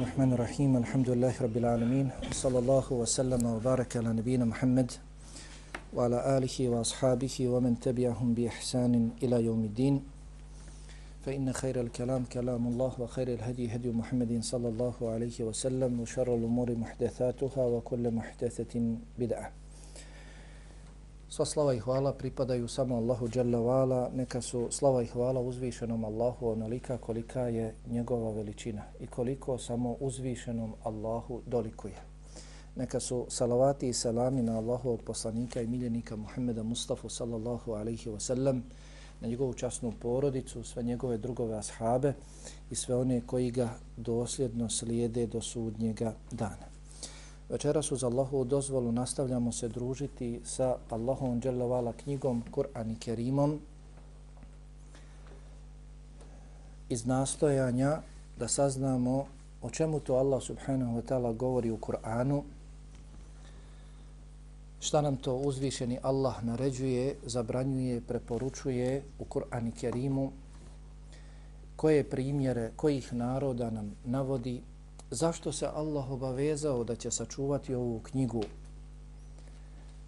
الرحمن الرحيم الحمد لله رب العالمين صلى الله وسلم وبارك على نبينا محمد وعلى آله وأصحابه ومن تبعهم بإحسان إلى يوم الدين فإن خير الكلام كلام الله وخير الهدي هدي محمد صلى الله عليه وسلم وشر الأمور محدثاتها وكل محدثة بدعة Sva slava i hvala pripadaju samo Allahu Jalla neka su slava i hvala uzvišenom Allahu onolika kolika je njegova veličina i koliko samo uzvišenom Allahu dolikuje. Neka su salavati i salami na Allahovog poslanika i miljenika Muhammeda Mustafa sallallahu alaihi wa sallam, na njegovu časnu porodicu, sve njegove drugove ashabe i sve one koji ga dosljedno slijede do sudnjega dana. Večeras uz Allahovu dozvolu nastavljamo se družiti sa Allahom dželjavala knjigom Kur'an i Kerimom iz nastojanja da saznamo o čemu to Allah subhanahu wa ta'ala govori u Kur'anu, šta nam to uzvišeni Allah naređuje, zabranjuje, preporučuje u Kur'an i Kerimu, koje primjere, kojih naroda nam navodi, zašto se Allah obavezao da će sačuvati ovu knjigu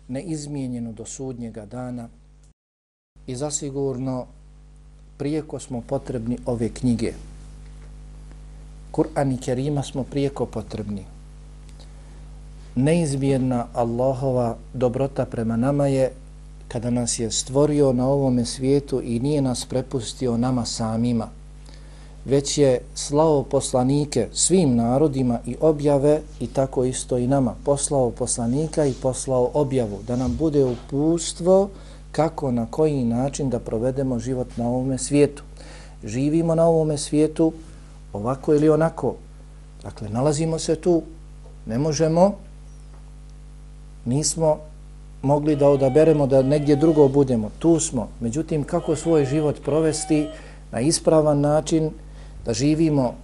neizmijenjenu do sudnjega dana i zasigurno prijeko smo potrebni ove knjige. Kur'an i Kerima smo prijeko potrebni. Neizmjerna Allahova dobrota prema nama je kada nas je stvorio na ovome svijetu i nije nas prepustio nama samima – već je slao poslanike svim narodima i objave i tako isto i nama poslao poslanika i poslao objavu da nam bude upustvo kako na koji način da provedemo život na ovome svijetu. Živimo na ovome svijetu ovako ili onako. Dakle, nalazimo se tu, ne možemo, nismo mogli da odaberemo da negdje drugo budemo. Tu smo. Međutim, kako svoj život provesti na ispravan način, da živimo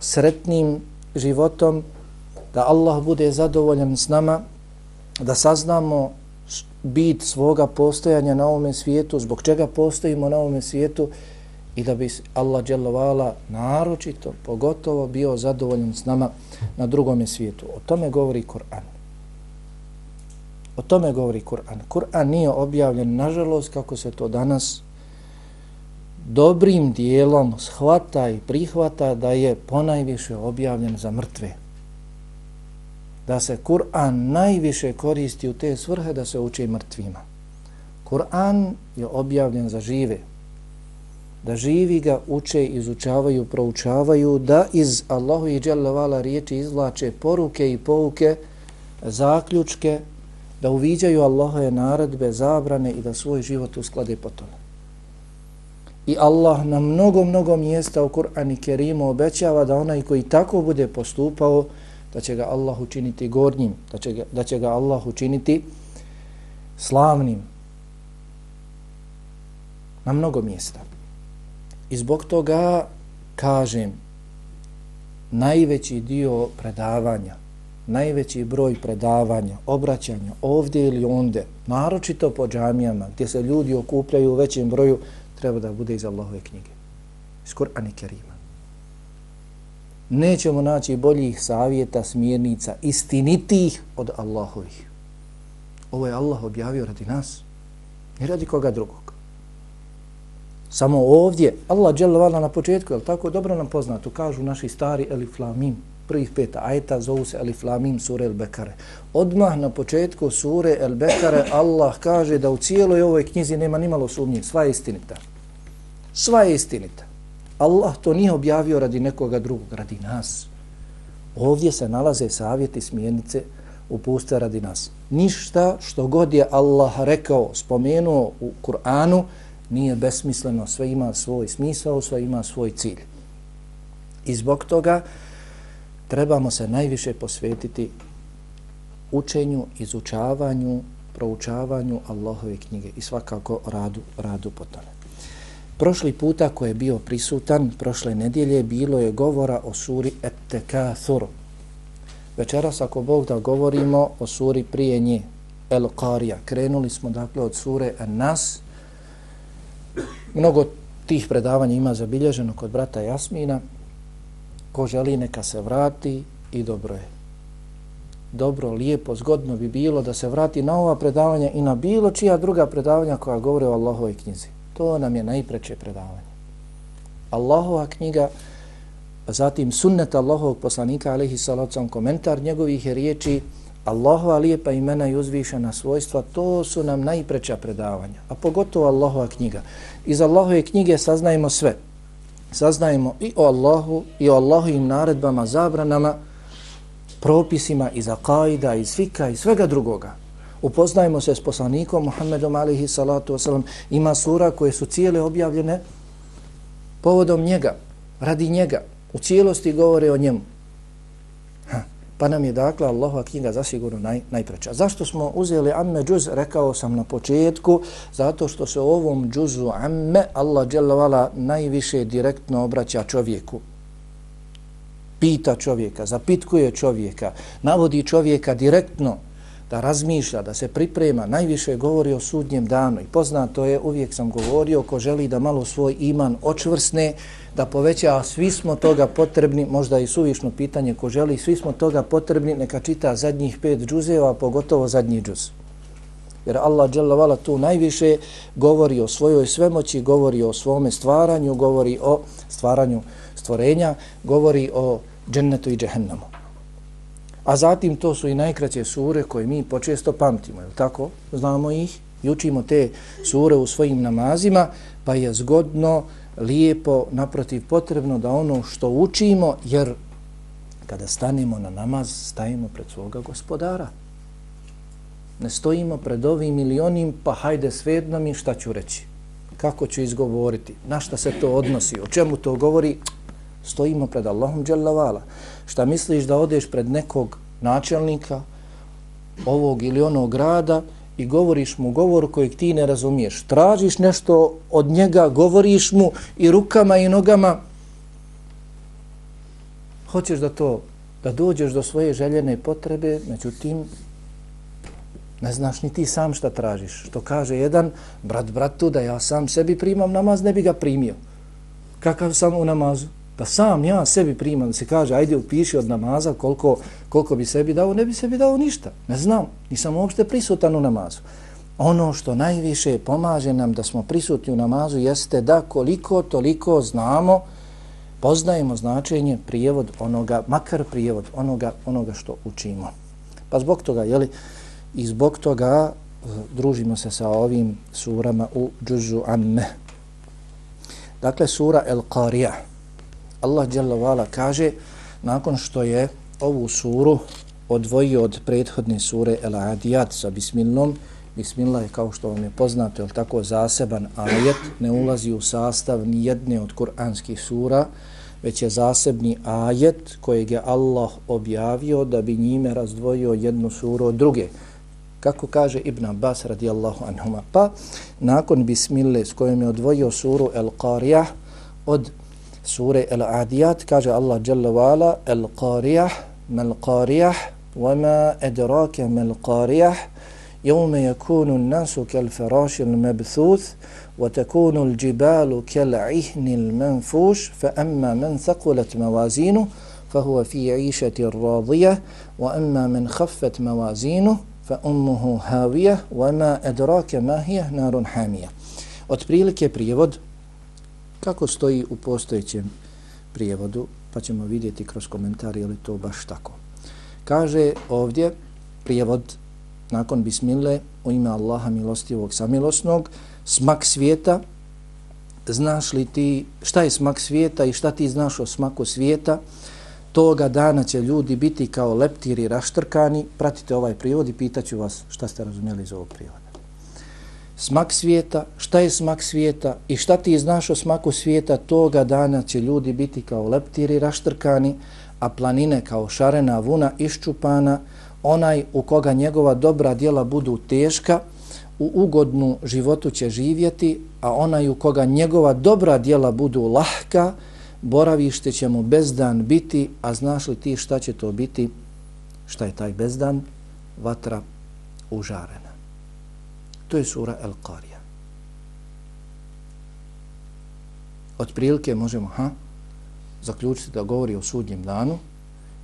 sretnim životom, da Allah bude zadovoljan s nama, da saznamo bit svoga postojanja na ovome svijetu, zbog čega postojimo na ovome svijetu i da bi Allah dželovala naročito, pogotovo bio zadovoljan s nama na drugome svijetu. O tome govori Kur'an. O tome govori Kur'an. Kur'an nije objavljen, nažalost, kako se to danas dobrim dijelom shvata i prihvata da je ponajviše objavljen za mrtve. Da se Kur'an najviše koristi u te svrhe da se uči mrtvima. Kur'an je objavljen za žive. Da živi ga uče, izučavaju, proučavaju, da iz Allahu i Đalavala riječi izvlače poruke i pouke, zaključke, da uviđaju Allahove naredbe, zabrane i da svoj život usklade po tome. I Allah na mnogo, mnogo mjesta u Kur'an i Kerimu obećava da onaj koji tako bude postupao, da će ga Allah učiniti gornjim, da će ga, da će ga Allah učiniti slavnim. Na mnogo mjesta. I zbog toga kažem, najveći dio predavanja, najveći broj predavanja, obraćanja ovdje ili onde, naročito po džamijama gdje se ljudi okupljaju u većem broju, treba da bude iz Allahove knjige. Iz Kur'ana Kerima. Nećemo naći boljih savjeta, smjernica, istinitih od Allahovih. Ovo je Allah objavio radi nas. Ne radi koga drugog. Samo ovdje, Allah dželovala na početku, je tako dobro nam poznato, kažu naši stari Elif Lamim, prvih pet ajeta zovu se Alif Lamim sure El Bekare. Odmah na početku sure El Bekare Allah kaže da u cijeloj ovoj knjizi nema nimalo sumnje, sva je istinita. Sva je istinita. Allah to nije objavio radi nekoga drugog, radi nas. Ovdje se nalaze savjeti smjernice upuste radi nas. Ništa što god je Allah rekao, spomenuo u Kur'anu, nije besmisleno, sve ima svoj smisao, sve ima svoj cilj. I zbog toga trebamo se najviše posvetiti učenju, izučavanju, proučavanju Allahove knjige i svakako radu, radu po tome. Prošli puta ko je bio prisutan, prošle nedjelje, bilo je govora o suri Et-Tekathur. Večeras, ako Bog da govorimo o suri prije nje, El-Qarija. Krenuli smo dakle od sure Nas. Mnogo tih predavanja ima zabilježeno kod brata Jasmina ko želi neka se vrati i dobro je. Dobro, lijepo, zgodno bi bilo da se vrati na ova predavanja i na bilo čija druga predavanja koja govore o Allahovoj knjizi. To nam je najpreće predavanje. Allahova knjiga, zatim sunnet Allahovog poslanika, alaihi salacom, komentar njegovih riječi, Allahova lijepa imena i uzvišena svojstva, to su nam najpreća predavanja, a pogotovo Allahova knjiga. Iz Allahove knjige saznajemo sve. Saznajemo i o Allahu, i o Allahovim naredbama, zabranama, propisima iz akaida, iz fika i svega drugoga. Upoznajemo se s poslanikom Muhammedom alihi salatu wasalam. Ima sura koje su cijele objavljene povodom njega, radi njega. U cijelosti govore o njemu. Pa nam je dakle Allahova knjiga zasigurno naj, najpreća. Zašto smo uzeli amme džuz? Rekao sam na početku, zato što se u ovom džuzu amme Allah dželavala najviše direktno obraća čovjeku. Pita čovjeka, zapitkuje čovjeka, navodi čovjeka direktno da razmišlja, da se priprema, najviše govori o sudnjem danu. I poznato je, uvijek sam govorio, ko želi da malo svoj iman očvrsne, da poveća, a svi smo toga potrebni, možda i suvišno pitanje, ko želi, svi smo toga potrebni, neka čita zadnjih pet džuzeva, pogotovo zadnji džuz. Jer Allah dželavala tu najviše govori o svojoj svemoći, govori o svome stvaranju, govori o stvaranju stvorenja, govori o džennetu i džehennamu. A zatim to su i najkraće sure koje mi počesto pamtimo, je tako? Znamo ih i učimo te sure u svojim namazima, pa je zgodno, lijepo, naprotiv potrebno da ono što učimo, jer kada stanemo na namaz, stajemo pred svoga gospodara. Ne stojimo pred ovim milionim, pa hajde svedno mi šta ću reći. Kako ću izgovoriti? Na šta se to odnosi? O čemu to govori? Stojimo pred Allahom dželavala. Šta misliš da odeš pred nekog načelnika ovog ili onog grada i govoriš mu govor kojeg ti ne razumiješ. Tražiš nešto od njega, govoriš mu i rukama i nogama. Hoćeš da to, da dođeš do svoje željene potrebe, međutim, ne znaš ni ti sam šta tražiš. Što kaže jedan brat bratu da ja sam sebi primam namaz, ne bi ga primio. Kakav sam u namazu? Da sam ja sebi primam, se kaže, ajde upiši od namaza koliko, koliko bi sebi dao, ne bi sebi dao ništa. Ne znam, nisam uopšte prisutan u namazu. Ono što najviše pomaže nam da smo prisutni u namazu jeste da koliko toliko znamo, poznajemo značenje prijevod onoga, makar prijevod onoga, onoga što učimo. Pa zbog toga, jeli, i zbog toga e, družimo se sa ovim surama u džuzu amme. Dakle, sura El-Qarija, Allah dželle kaže nakon što je ovu suru odvojio od prethodne sure El Adiyat sa bismilnom Bismillah je kao što vam je poznato, je tako zaseban ajet, ne ulazi u sastav ni jedne od kuranskih sura, već je zasebni ajet kojeg je Allah objavio da bi njime razdvojio jednu suru od druge. Kako kaže Ibn Abbas radijallahu anhuma. Pa nakon Bismille s kojom je odvojio suru El Qariah od sure Al-Adiyat kaže Allah Jalla wa'ala Al-Qariyah mal-Qariyah wama adraka mal-Qariyah yawma yakunu an-nasu kal-farash al-mabthuth wa takunu al-jibalu kal-'ihni al-manfush fa amma man thaqulat mawazinuhu فهو في عيشة راضية وأما من خفت موازينه فأمه هاوية وما أدراك ما هي نار حامية Otprilike prijevod kako stoji u postojećem prijevodu, pa ćemo vidjeti kroz komentar je li to baš tako. Kaže ovdje prijevod nakon bismile u ime Allaha milostivog samilosnog, smak svijeta, znaš li ti šta je smak svijeta i šta ti znaš o smaku svijeta, toga dana će ljudi biti kao leptiri raštrkani, pratite ovaj prijevod i pitaću vas šta ste razumjeli iz ovog prijevoda smak svijeta, šta je smak svijeta i šta ti znaš o smaku svijeta, toga dana će ljudi biti kao leptiri raštrkani, a planine kao šarena vuna iščupana, onaj u koga njegova dobra djela budu teška, u ugodnu životu će živjeti, a onaj u koga njegova dobra djela budu lahka, boravište će mu bezdan biti, a znaš li ti šta će to biti? Šta je taj bezdan? Vatra užarena. To je sura Al-Qarija. Od prilike možemo, ha? zaključiti da govori o sudnjem danu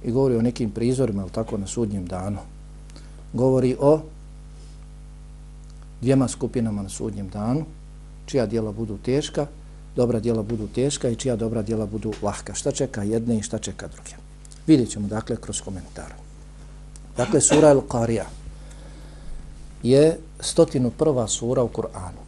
i govori o nekim prizorima, ali tako na sudnjem danu. Govori o dvijema skupinama na sudnjem danu, čija dijela budu teška, dobra dijela budu teška i čija dobra dijela budu lahka. Šta čeka jedne i šta čeka druge. Vidjet ćemo dakle kroz komentar. Dakle, sura Al-Qarija je stotinu prva sura u Kur'anu.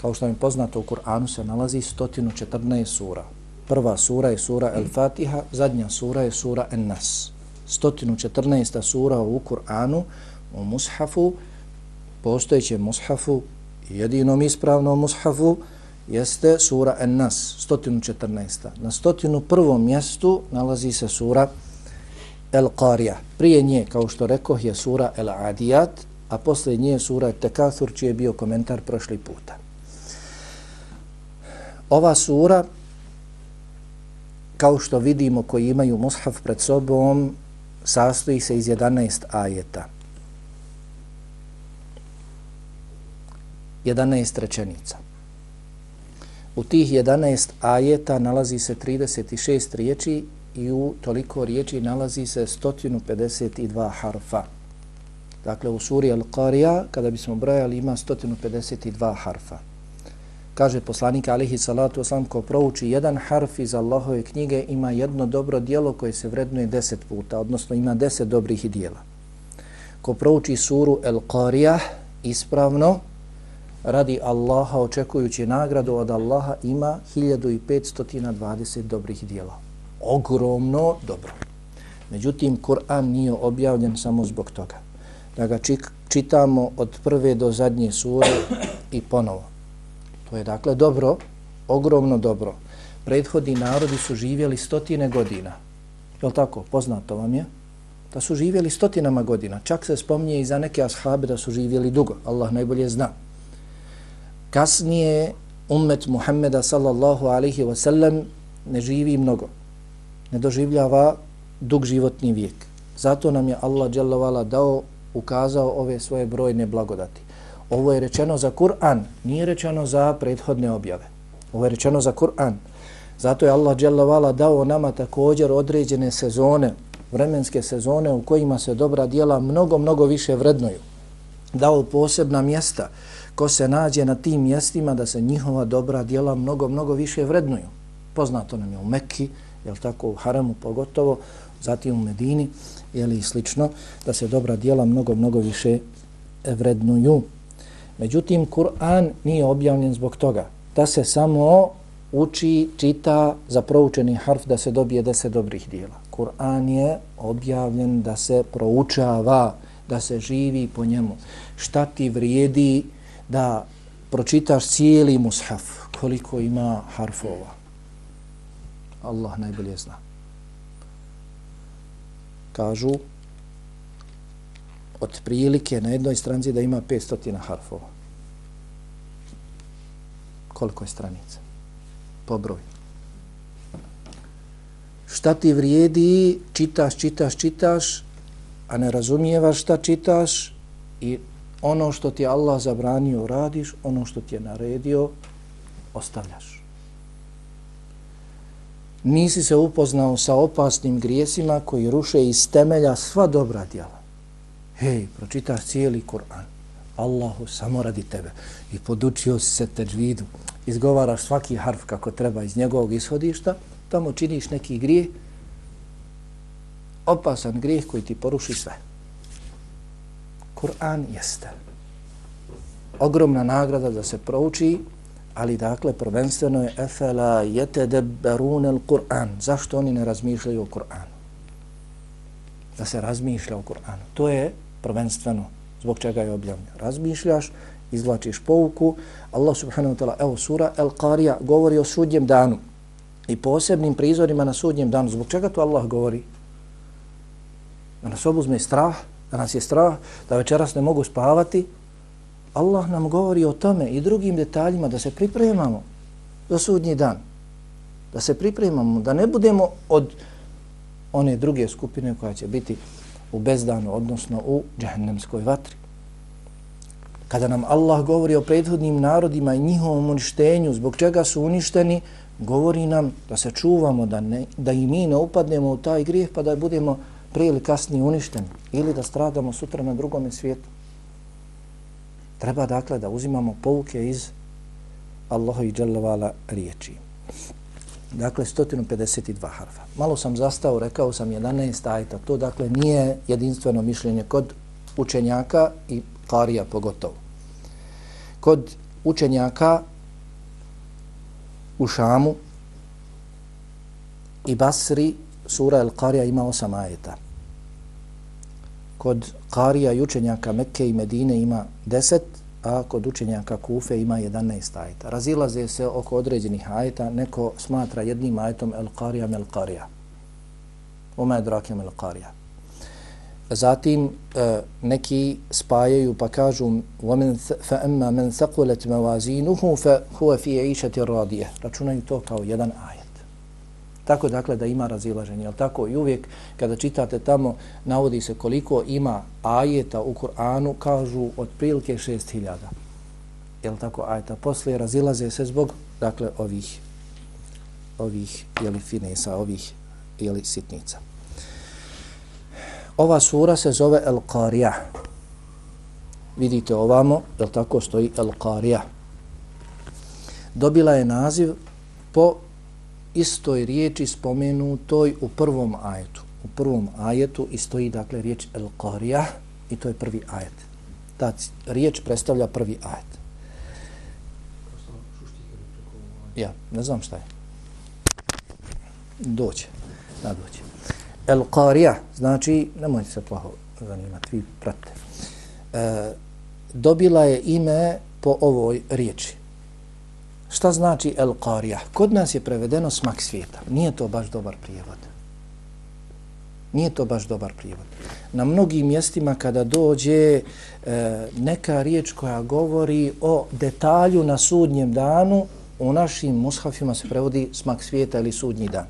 Kao što mi poznato, u Kur'anu se nalazi 114 sura. Prva sura je sura El-Fatiha, zadnja sura je sura En-Nas. 114. sura u Kur'anu, u Mushafu, postojećem Mushafu, jedinom ispravnom Mushafu, jeste sura En-Nas, 114. Na 101. mjestu nalazi se sura El-Qarija. Prije nje, kao što rekoh, je sura El-Adiyat, a posle nje sura Tekathur, čiji je bio komentar prošli puta. Ova sura, kao što vidimo koji imaju mushaf pred sobom, sastoji se iz 11 ajeta. 11 rečenica. U tih 11 ajeta nalazi se 36 riječi i u toliko riječi nalazi se 152 harfa. Dakle, u suri Al-Qarija, kada bismo brojali, ima 152 harfa. Kaže poslanik alihi salatu oslam, ko prouči jedan harf iz Allahove knjige, ima jedno dobro dijelo koje se vrednuje deset puta, odnosno ima deset dobrih dijela. Ko prouči suru Al-Qarija ispravno, radi Allaha očekujući nagradu od Allaha, ima 1520 dobrih dijela ogromno dobro. Međutim, Kur'an nije objavljen samo zbog toga. Da ga čitamo od prve do zadnje sure i ponovo. To je dakle dobro, ogromno dobro. Prethodni narodi su živjeli stotine godina. Je tako? Poznato vam je? Da su živjeli stotinama godina. Čak se spominje i za neke ashabe da su živjeli dugo. Allah najbolje zna. Kasnije ummet Muhammeda sallallahu alaihi wa sallam ne živi mnogo ne doživljava dug životni vijek. Zato nam je Allah dželavala dao, ukazao ove svoje brojne blagodati. Ovo je rečeno za Kur'an, nije rečeno za prethodne objave. Ovo je rečeno za Kur'an. Zato je Allah dželavala dao nama također određene sezone, vremenske sezone u kojima se dobra dijela mnogo, mnogo više vrednuju. Dao posebna mjesta ko se nađe na tim mjestima da se njihova dobra dijela mnogo, mnogo više vrednuju. Poznato nam je u Mekki, jel tako, u Haramu pogotovo, zatim u Medini, jeli, i slično, da se dobra dijela mnogo, mnogo više vrednuju. Međutim, Kur'an nije objavljen zbog toga da se samo uči, čita za proučeni harf da se dobije deset dobrih dijela. Kur'an je objavljen da se proučava, da se živi po njemu. Šta ti vrijedi da pročitaš cijeli mushaf, koliko ima harfova? Allah najbolje zna. Kažu od prilike na jednoj stranci da ima 500 harfova. Koliko je stranica? Po broju. Šta ti vrijedi, čitaš, čitaš, čitaš, a ne razumijevaš šta čitaš i ono što ti Allah zabranio radiš, ono što ti je naredio, ostavljaš nisi se upoznao sa opasnim grijesima koji ruše iz temelja sva dobra djela. Hej, pročitaš cijeli Kur'an. Allahu samo radi tebe. I podučio si se teđvidu. Izgovaraš svaki harf kako treba iz njegovog ishodišta. Tamo činiš neki grijeh. Opasan grijeh koji ti poruši sve. Kur'an jeste. Ogromna nagrada da se prouči ali dakle prvenstveno je efela yetedabbarun al-Qur'an. Zašto oni ne razmišljaju o Kur'anu? Da se razmišlja o Kur'anu. To je prvenstveno zbog čega je objavljen. Razmišljaš, izvlačiš pouku. Allah subhanahu wa ta'ala, evo sura Al-Qarija govori o sudnjem danu i posebnim prizorima na sudnjem danu. Zbog čega to Allah govori? Da nas obuzme strah, da nas je strah, da večeras ne mogu spavati, Allah nam govori o tome i drugim detaljima da se pripremamo za sudnji dan. Da se pripremamo, da ne budemo od one druge skupine koja će biti u bezdanu, odnosno u džahnemskoj vatri. Kada nam Allah govori o prethodnim narodima i njihovom uništenju, zbog čega su uništeni, govori nam da se čuvamo, da, ne, da i mi ne upadnemo u taj grijeh pa da budemo prije ili kasnije uništeni ili da stradamo sutra na drugom svijetu. Treba dakle da uzimamo pouke iz Allaha i dželovala riječi. Dakle, 152 harfa. Malo sam zastao, rekao sam 11 ajta. To dakle nije jedinstveno mišljenje kod učenjaka i karija pogotovo. Kod učenjaka u Šamu i Basri sura El Karija ima 8 ajeta. Kod Karija i učenjaka Mekke i Medine ima deset, a kod učenjaka Kufe ima 11 ajeta. Razilaze se oko određenih ajeta, neko smatra jednim ajetom El Karija Mel Karija. Oma je drakem El Karija. Zatim e, neki spajaju pa kažu fa amma man ثَقُلَتْ mawazinuhu fa huwa fi 'ishati radiyah. Računaju to kao jedan ajet. Tako dakle da ima razilaženje. ali tako i uvijek kada čitate tamo navodi se koliko ima ajeta u Kur'anu, kažu otprilike 6000. Jel tako ajeta posle razilaze se zbog dakle ovih ovih jeli finesa, ovih ili sitnica. Ova sura se zove El Qarija. Vidite ovamo, jel tako stoji El Qarija. Dobila je naziv po istoj riječi spomenutoj u prvom ajetu. U prvom ajetu i stoji dakle riječ El Qarija i to je prvi ajet. Ta riječ predstavlja prvi ajet. Ja, ne znam šta je. Doće, da doće. El Qarija, znači, nemojte se plaho zanimati, vi prate. E, dobila je ime po ovoj riječi. Šta znači El Qarija? Kod nas je prevedeno smak svijeta. Nije to baš dobar prijevod. Nije to baš dobar prijevod. Na mnogim mjestima kada dođe e, neka riječ koja govori o detalju na sudnjem danu, u našim mushafima se prevodi smak svijeta ili sudnji dan.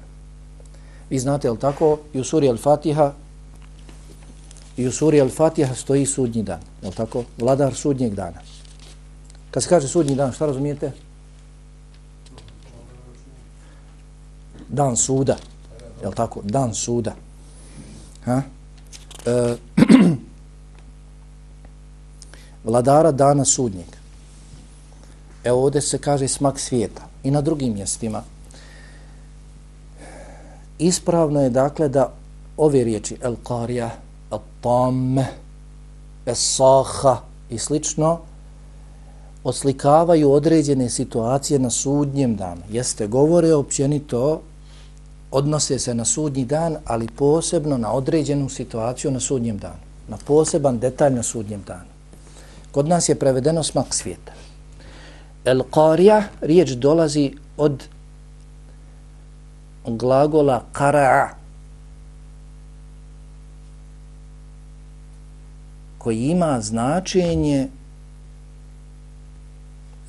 Vi znate, jel tako, i u suri Al-Fatiha i u suri Al-Fatiha stoji sudnji dan. Je tako? Vladar sudnjeg dana. Kad se kaže sudnji dan, šta razumijete? Dan suda. Je tako? Dan suda. Ha? E, vladara dana sudnjeg. Evo ovdje se kaže smak svijeta. I na drugim mjestima ispravno je dakle da ove riječi el qarija, el tam, es saha i slično oslikavaju određene situacije na sudnjem danu. Jeste, govore općenito, odnose se na sudnji dan, ali posebno na određenu situaciju na sudnjem danu. Na poseban detalj na sudnjem danu. Kod nas je prevedeno smak svijeta. El qarija, riječ dolazi od glagola qara'a koji ima značenje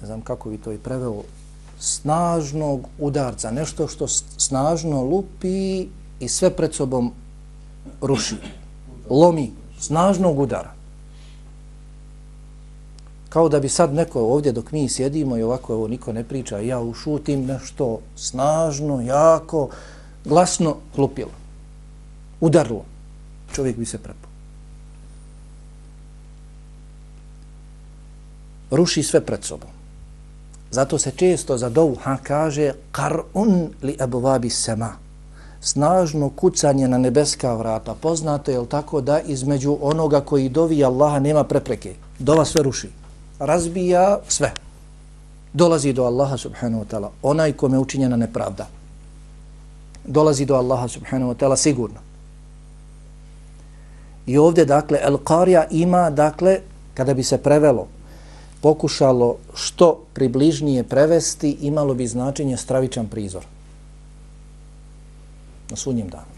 ne znam kako bi to i preveo snažnog udarca, nešto što snažno lupi i sve pred sobom ruši, lomi, snažnog udara kao da bi sad neko ovdje dok mi sjedimo i ovako ovo niko ne priča, ja ušutim nešto snažno, jako, glasno klupilo. Udarlo. Čovjek bi se prepao. Ruši sve pred sobom. Zato se često za douha kaže karun li abuvabi sema. Snažno kucanje na nebeska vrata. Poznato je tako da između onoga koji dovi Allaha nema prepreke. Dova sve ruši razbija sve. Dolazi do Allaha subhanahu wa ta'ala, onaj kome učinjena nepravda. Dolazi do Allaha subhanahu wa ta'ala sigurno. I ovdje, dakle, El-Qarija ima, dakle, kada bi se prevelo, pokušalo što približnije prevesti, imalo bi značenje stravičan prizor. Na sunnjem danu.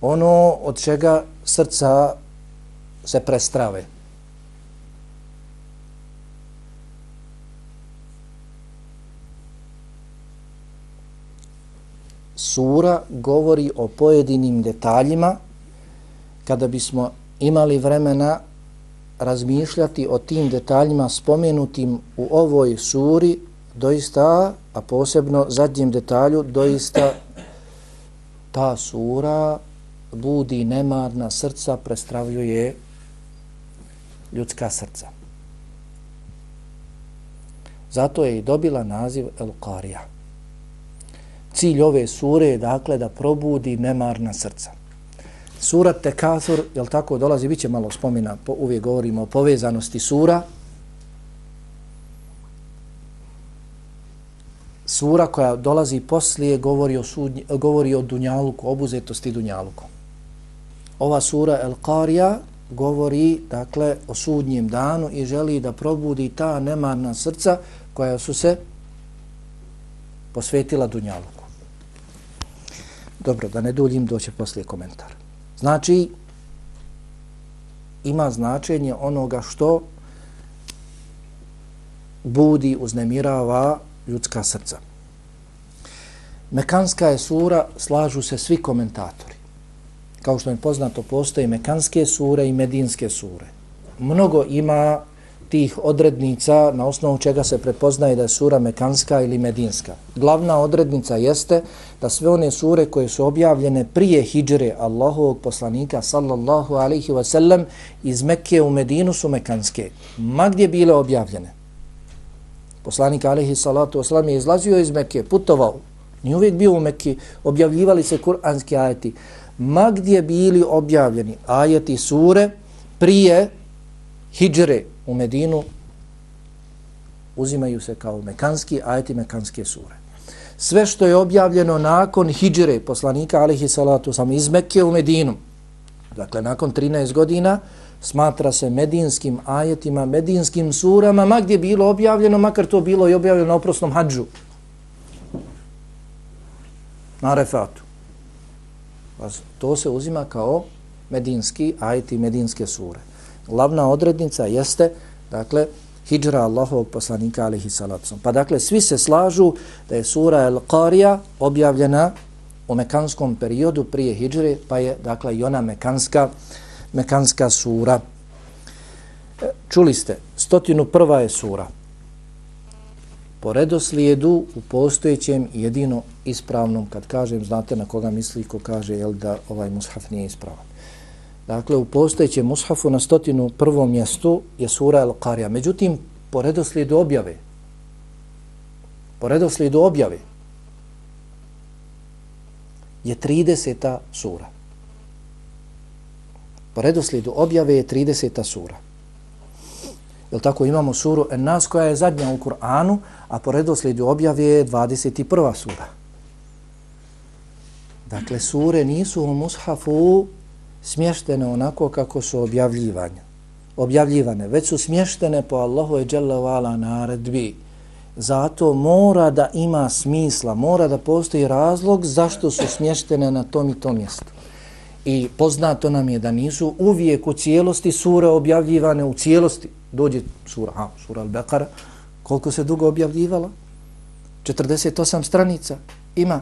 Ono od čega srca se prestrave, sura govori o pojedinim detaljima kada bismo imali vremena razmišljati o tim detaljima spomenutim u ovoj suri doista, a posebno zadnjem detalju, doista ta sura budi nemarna srca, prestravljuje ljudska srca. Zato je i dobila naziv El Qarija. Cilj ove sure je dakle da probudi nemarna srca. Sura Tekathur, jel tako, dolazi, bit će malo spomina, po, uvijek govorimo o povezanosti sura. Sura koja dolazi poslije govori o, sudnji, govori o dunjaluku, obuzetosti dunjaluku. Ova sura El Qarija govori dakle o sudnjem danu i želi da probudi ta nemarna srca koja su se posvetila Dunjaluku. Dobro, da ne duljim, doće poslije komentar. Znači, ima značenje onoga što budi, uznemirava ljudska srca. Mekanska je sura, slažu se svi komentatori. Kao što je poznato, postoje mekanske sure i medinske sure. Mnogo ima tih odrednica na osnovu čega se prepoznaje da je sura mekanska ili medinska. Glavna odrednica jeste da sve one sure koje su objavljene prije hijdžre Allahovog poslanika sallallahu alaihi wa sellem iz Mekke u Medinu su mekanske. Ma gdje bile objavljene? Poslanik alaihi salatu wa je izlazio iz Mekke, putovao. Nije uvijek bio u Mekke, objavljivali se kuranski ajeti. Ma gdje bili objavljeni ajeti sure prije hijdžre u Medinu uzimaju se kao mekanski ajeti mekanske sure. Sve što je objavljeno nakon hijđre poslanika alihi salatu sam iz Mekke u Medinu, dakle nakon 13 godina, smatra se medinskim ajetima, medinskim surama, ma gdje bilo objavljeno, makar to bilo i objavljeno na oprosnom hađu. Na refatu. Pa to se uzima kao medinski ajeti, medinske sure glavna odrednica jeste, dakle, hijra Allahovog poslanika alihi salatu. Pa dakle, svi se slažu da je sura El Qarija objavljena u mekanskom periodu prije hijre, pa je, dakle, i ona mekanska, mekanska sura. E, čuli ste, stotinu prva je sura. Po redoslijedu u postojećem jedino ispravnom, kad kažem, znate na koga misli ko kaže jel, da ovaj mushaf nije ispravan. Dakle, u postojećem mushafu na stotinu prvom mjestu je sura Al-Qarija. Međutim, po redoslijedu objave, po redoslijedu objave, je 30. sura. Po redoslijedu objave je 30. sura. Jel tako imamo suru En-Nas koja je zadnja u Kur'anu, a po redoslijedu objave je 21. sura. Dakle, sure nisu u mushafu smještene onako kako su objavljivanja. objavljivane, već su smještene po Allahu i Jalla naredbi. Zato mora da ima smisla, mora da postoji razlog zašto su smještene na tom i tom mjestu. I poznato nam je da nisu uvijek u cijelosti sure objavljivane u cijelosti. Dođe sura, ha, sura Al-Baqara, koliko se dugo objavljivala? 48 stranica ima.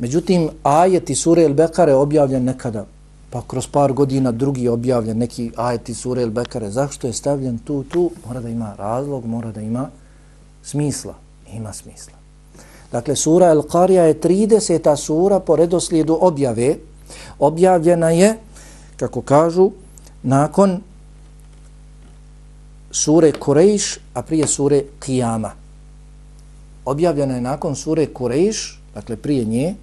Međutim, ajeti sure El Bekare objavljen nekada, pa kroz par godina drugi objavljen neki ajeti sure El Bekare. Zašto je stavljen tu, tu? Mora da ima razlog, mora da ima smisla. Ima smisla. Dakle, sura El Qarija je 30. sura po redoslijedu objave. Objavljena je, kako kažu, nakon sure Kurejš, a prije sure Kijama. Objavljena je nakon sure Kurejš, dakle prije nje,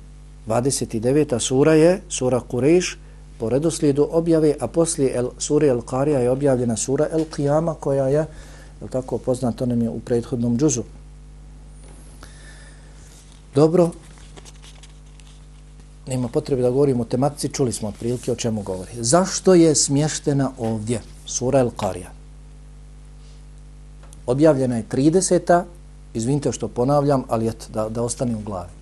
29. sura je sura Kureš po redoslijedu objave, a poslije el, sura El Qarija je objavljena sura El Qiyama koja je, je tako poznato nam je u prethodnom džuzu. Dobro, nema potrebe da govorimo o tematici, čuli smo otprilike o čemu govori. Zašto je smještena ovdje sura El Qarija? Objavljena je 30. Izvinite što ponavljam, ali et, da, da ostane u glavi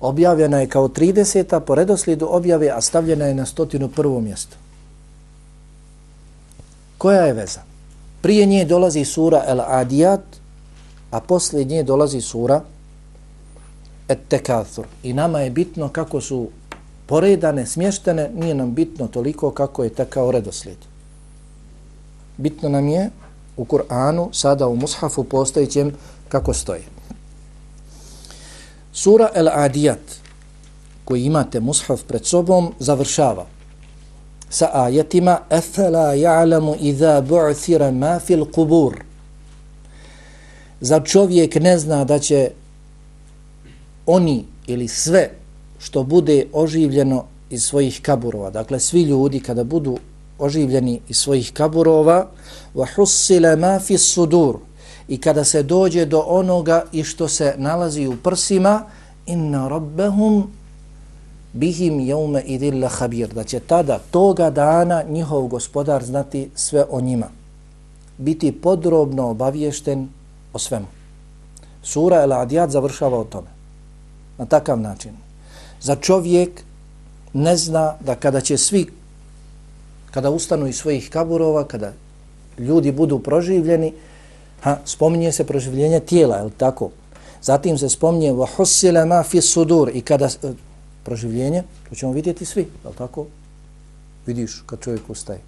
objavljena je kao 30. po redoslijedu objave, a stavljena je na stotinu prvo mjesto. Koja je veza? Prije nje dolazi sura El Adiyat, a poslije nje dolazi sura Et Tekathur. I nama je bitno kako su poredane, smještene, nije nam bitno toliko kako je tekao redoslijed. Bitno nam je u Kur'anu, sada u Mushafu postojećem kako stoje. Sura El Adiyat, koji imate Mushaf pred sobom, završava. Sa ajetima Efela ja'lamu idha bu'thira ma fil qubur. Za čovjek ne zna da će oni ili sve što bude oživljeno iz svojih kaburova, dakle svi ljudi kada budu oživljeni iz svojih kaburova, wa husila ma fi sudur, i kada se dođe do onoga i što se nalazi u prsima, inna rabbahum bihim yawma idilla habir, da će tada, toga dana, njihov gospodar znati sve o njima. Biti podrobno obaviješten o svemu. Sura El Adiyat završava o tome. Na takav način. Za čovjek ne zna da kada će svi, kada ustanu iz svojih kaburova, kada ljudi budu proživljeni, ha, spominje se proživljenje tijela, je tako? Zatim se spominje وَحُسِّلَ مَا فِي sudur i kada e, proživljenje, to ćemo vidjeti svi, je tako? Vidiš kad čovjek ustaje.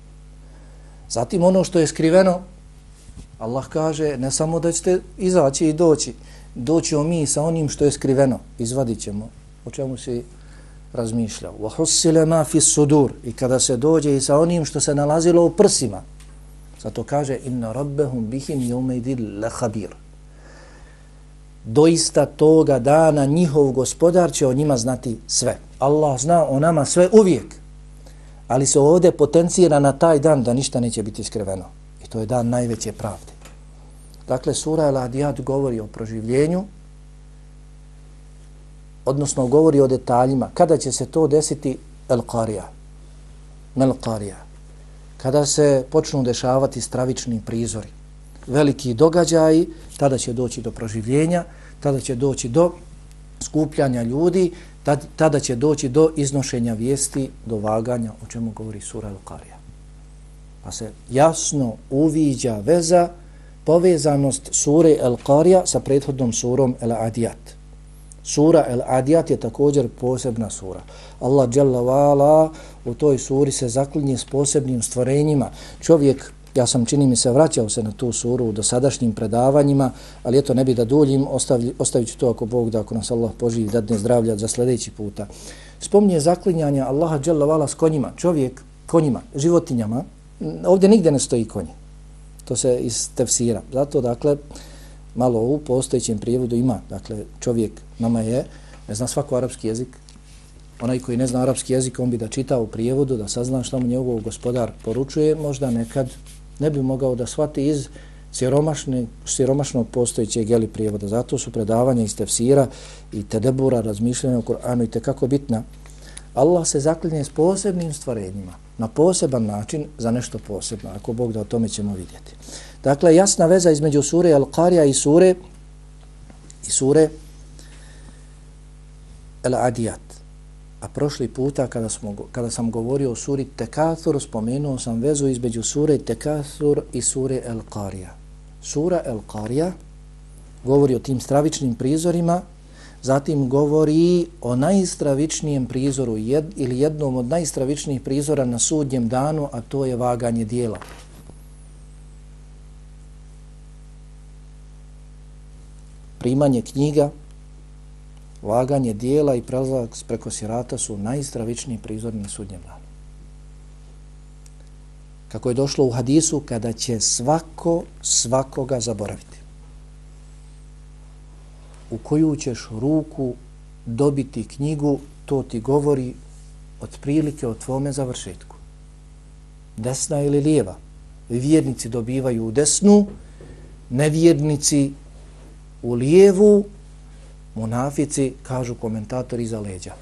Zatim ono što je skriveno, Allah kaže ne samo da ćete izaći i doći, doći o mi sa onim što je skriveno, izvadit ćemo o čemu si razmišljao. وَحُسِّلَ مَا فِي sudur i kada se dođe i sa onim što se nalazilo u prsima, zato kaže inna rabbehum bihim yawmaydil la khabir doista toga dana njihov gospodar će o njima znati sve. Allah zna o nama sve uvijek. Ali se ovdje potencira na taj dan da ništa neće biti skriveno. I to je dan najveće pravde. Dakle, sura El Adiyat govori o proživljenju, odnosno govori o detaljima. Kada će se to desiti El Qarija? Kada se počnu dešavati stravični prizori veliki događaji, tada će doći do proživljenja, tada će doći do skupljanja ljudi, tada će doći do iznošenja vijesti, do vaganja, o čemu govori sura Lukarija. Pa se jasno uviđa veza, povezanost sure El Qarija sa prethodnom surom El Adiyat. Sura El Adiyat je također posebna sura. Allah Jalla u toj suri se zaklinje s posebnim stvorenjima. Čovjek Ja sam, čini mi se, vraćao se na tu suru u dosadašnjim predavanjima, ali eto, ne bi da duljim, ostavlj, ostavit ću to ako Bog da, ako nas Allah poživi, dadne zdravlja za sljedeći puta. Spominje zaklinjanja Allaha Jalla s konjima, čovjek, konjima, životinjama, ovdje nigde ne stoji konji. To se iz tefsira. Zato, dakle, malo u postojećem prijevodu ima, dakle, čovjek, nama je, ne zna svako arapski jezik, onaj koji ne zna arapski jezik, on bi da čita u prijevodu, da sazna što mu njegov gospodar poručuje, možda nekad ne bi mogao da shvati iz siromašne, siromašnog postojećeg jeli prijevoda. Zato su predavanja iz tefsira i tedebura, razmišljanja o Koranu i tekako bitna. Allah se zaklinje s posebnim stvarenjima, na poseban način za nešto posebno, ako Bog da o tome ćemo vidjeti. Dakle, jasna veza između sure Al-Qarija i sure i sure Al-Adiyat. A prošli puta kada, smo, kada sam govorio o suri Tekathur, spomenuo sam vezu između sure Tekathur i sure El Qarija. Sura El Qarija govori o tim stravičnim prizorima, zatim govori o najstravičnijem prizoru jed, ili jednom od najstravičnijih prizora na sudnjem danu, a to je vaganje dijela. Primanje knjiga, vaganje dijela i prelazak preko sirata su najstravičniji prizori na sudnjem danu. Kako je došlo u hadisu, kada će svako svakoga zaboraviti. U koju ćeš ruku dobiti knjigu, to ti govori otprilike o tvome završetku. Desna ili lijeva. Vjernici dobivaju u desnu, nevjernici u lijevu, Munafici, kažu komentatori, za leđa.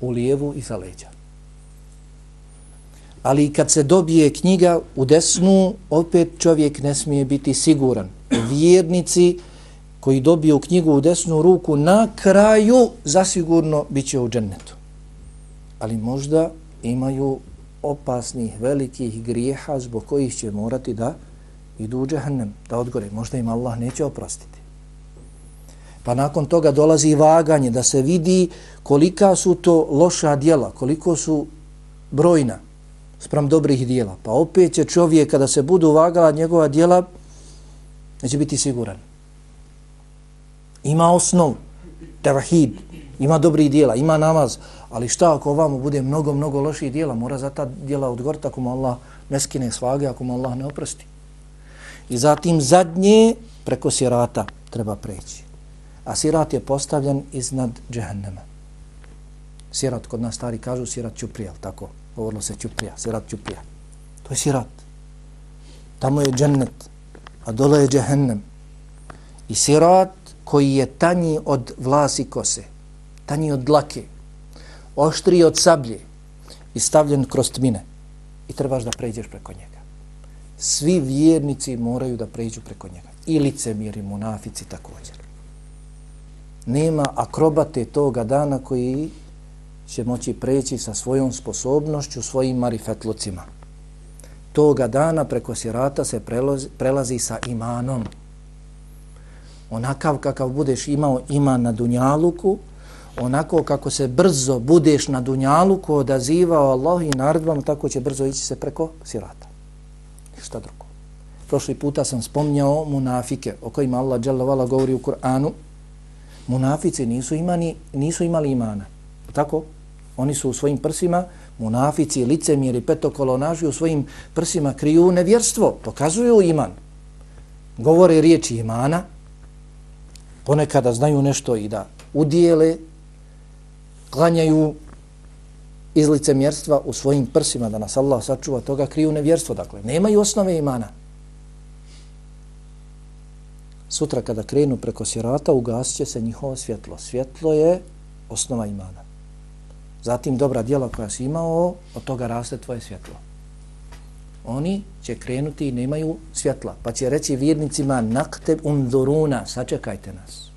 U lijevu i za leđa. Ali kad se dobije knjiga u desnu, opet čovjek ne smije biti siguran. Vjernici koji dobiju knjigu u desnu ruku, na kraju zasigurno bit će u džennetu. Ali možda imaju opasnih, velikih grijeha zbog kojih će morati da idu u džehennem, da odgore. Možda im Allah neće oprostiti. Pa nakon toga dolazi vaganje da se vidi kolika su to loša dijela, koliko su brojna sprem dobrih dijela. Pa opet će čovjek kada se budu vagala njegova dijela Neće biti siguran. Ima osnov, tevahid, ima dobri dijela, ima namaz, ali šta ako ovamo bude mnogo, mnogo loših dijela, mora za ta dijela odgovoriti ako mu Allah ne skine svage, ako mu Allah ne oprosti. I zatim zadnje preko sirata treba preći. A sirat je postavljen iznad džehennema. Sirat, kod nas stari kažu, sirat čuprija, tako? Govorilo se čuprija, sirat čuprija. To je sirat. Tamo je džennet, a dole je džehennem. I sirat koji je tanji od vlasi kose, tanji od dlake, oštriji od sablje i stavljen kroz tmine. I trebaš da pređeš preko njega. Svi vjernici moraju da pređu preko njega. I licemiri, munafici također. Nema akrobate toga dana koji će moći preći sa svojom sposobnošću, svojim marifetlucima. Toga dana preko sirata se prelazi, prelazi sa imanom. Onakav kakav budeš imao ima na Dunjaluku, onako kako se brzo budeš na Dunjaluku odazivao Allah i naredbama, tako će brzo ići se preko sirata. Šta drugo? Prošli puta sam spomnjao munafike o kojima Allah dželovala govori u Kur'anu. Munafici nisu, imani, nisu imali imana. Tako? Oni su u svojim prsima, munafici, licemjeri, petokolonaži u svojim prsima kriju nevjerstvo, pokazuju iman. Govore riječi imana, ponekada znaju nešto i da udijele, klanjaju iz licemjerstva u svojim prsima, da nas Allah sačuva toga, kriju nevjerstvo. Dakle, nemaju osnove imana. Sutra kada krenu preko sirata, ugasit će se njihovo svjetlo. Svjetlo je osnova imana. Zatim dobra djela koja si imao, od toga raste tvoje svjetlo. Oni će krenuti i nemaju svjetla. Pa će reći vjernicima, nakteb unzuruna, sačekajte nas.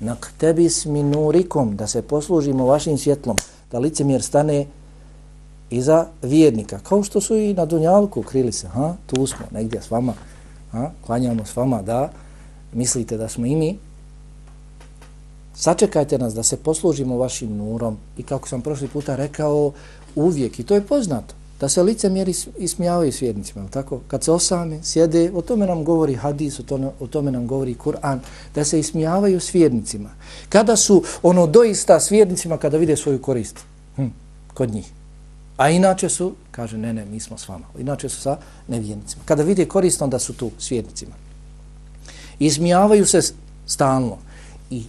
Naktebis minurikom, da se poslužimo vašim svjetlom, da licemjer stane iza vjernika. Kao što su i na Dunjalku krili se, ha, tu smo, negdje s vama, ha, klanjamo s vama, da, mislite da smo i mi, sačekajte nas da se poslužimo vašim nurom i kako sam prošli puta rekao, uvijek, i to je poznato, da se lice mjeri ismijavaju svjednicima, tako? Kad se osame, sjede, o tome nam govori hadis, o tome, o tome nam govori Kur'an, da se ismijavaju svjednicima. Kada su ono doista s svjednicima kada vide svoju korist hm, kod njih. A inače su, kaže, ne, ne, mi smo s vama. Inače su sa nevjernicima. Kada vide korist, onda su tu s svjednicima. Ismijavaju se stalno i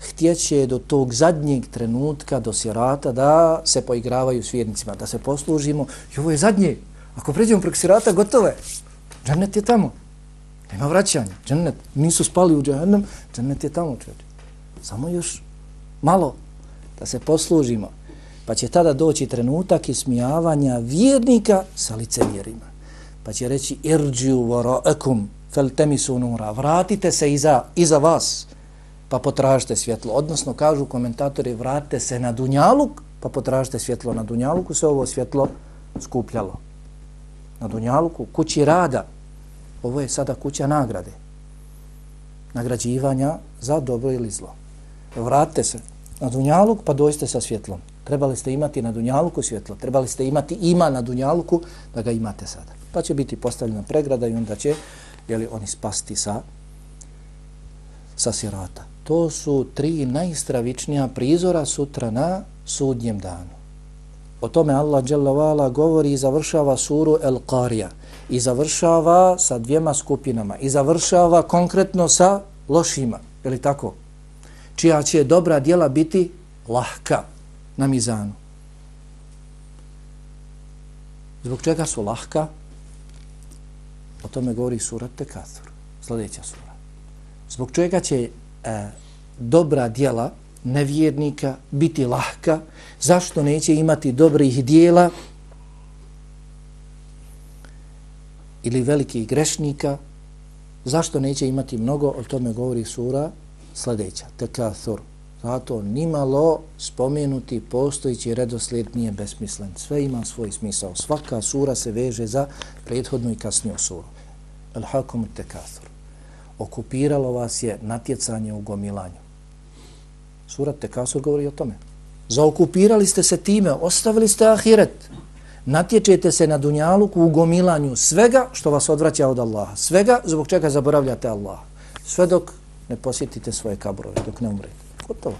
htjeće do tog zadnjeg trenutka, do sirata, da se poigravaju s vjernicima, da se poslužimo. I ovo je zadnje. Ako pređemo preko sirata, gotovo je. Džennet je tamo. Nema vraćanja. Džennet. Nisu spali u džennem. Džennet je tamo. čovječe. Samo još malo da se poslužimo. Pa će tada doći trenutak ismijavanja vjernika sa licemjerima. Pa će reći irđu varakum feltemisu nura. Vratite se iza, iza vas pa potražite svjetlo. Odnosno, kažu komentatori, vratite se na Dunjaluk, pa potražite svjetlo. Na Dunjaluku se ovo svjetlo skupljalo. Na Dunjaluku, kući rada. Ovo je sada kuća nagrade. Nagrađivanja za dobro ili zlo. Vratite se na Dunjaluk, pa dojste sa svjetlom. Trebali ste imati na Dunjaluku svjetlo. Trebali ste imati ima na Dunjaluku da ga imate sada. Pa će biti postavljena pregrada i onda će jeli, oni spasti sa, sa sirata to su tri najstravičnija prizora sutra na sudnjem danu. O tome Allah dželle govori i završava suru El Qarija i završava sa dvijema skupinama i završava konkretno sa lošima, je li tako? Čija će dobra djela biti lahka na mizanu. Zbog čega su lahka? O tome govori sura Tekathur, sljedeća sura. Zbog čega će e, dobra dijela nevjernika biti lahka, zašto neće imati dobrih dijela ili velikih grešnika, zašto neće imati mnogo, o tome govori sura sljedeća, tekathur. Zato nimalo spomenuti postojići redoslijed nije besmislen. Sve ima svoj smisao. Svaka sura se veže za prethodnu i kasniju suru. Al-Hakum tekathur okupiralo vas je natjecanje u gomilanju. Surat Tekasur govori o tome. Zaokupirali ste se time, ostavili ste ahiret. natječete se na dunjaluku u gomilanju svega što vas odvraća od Allaha. Svega zbog čega zaboravljate Allaha. Sve dok ne posjetite svoje kabrove, dok ne umrete. Gotovo.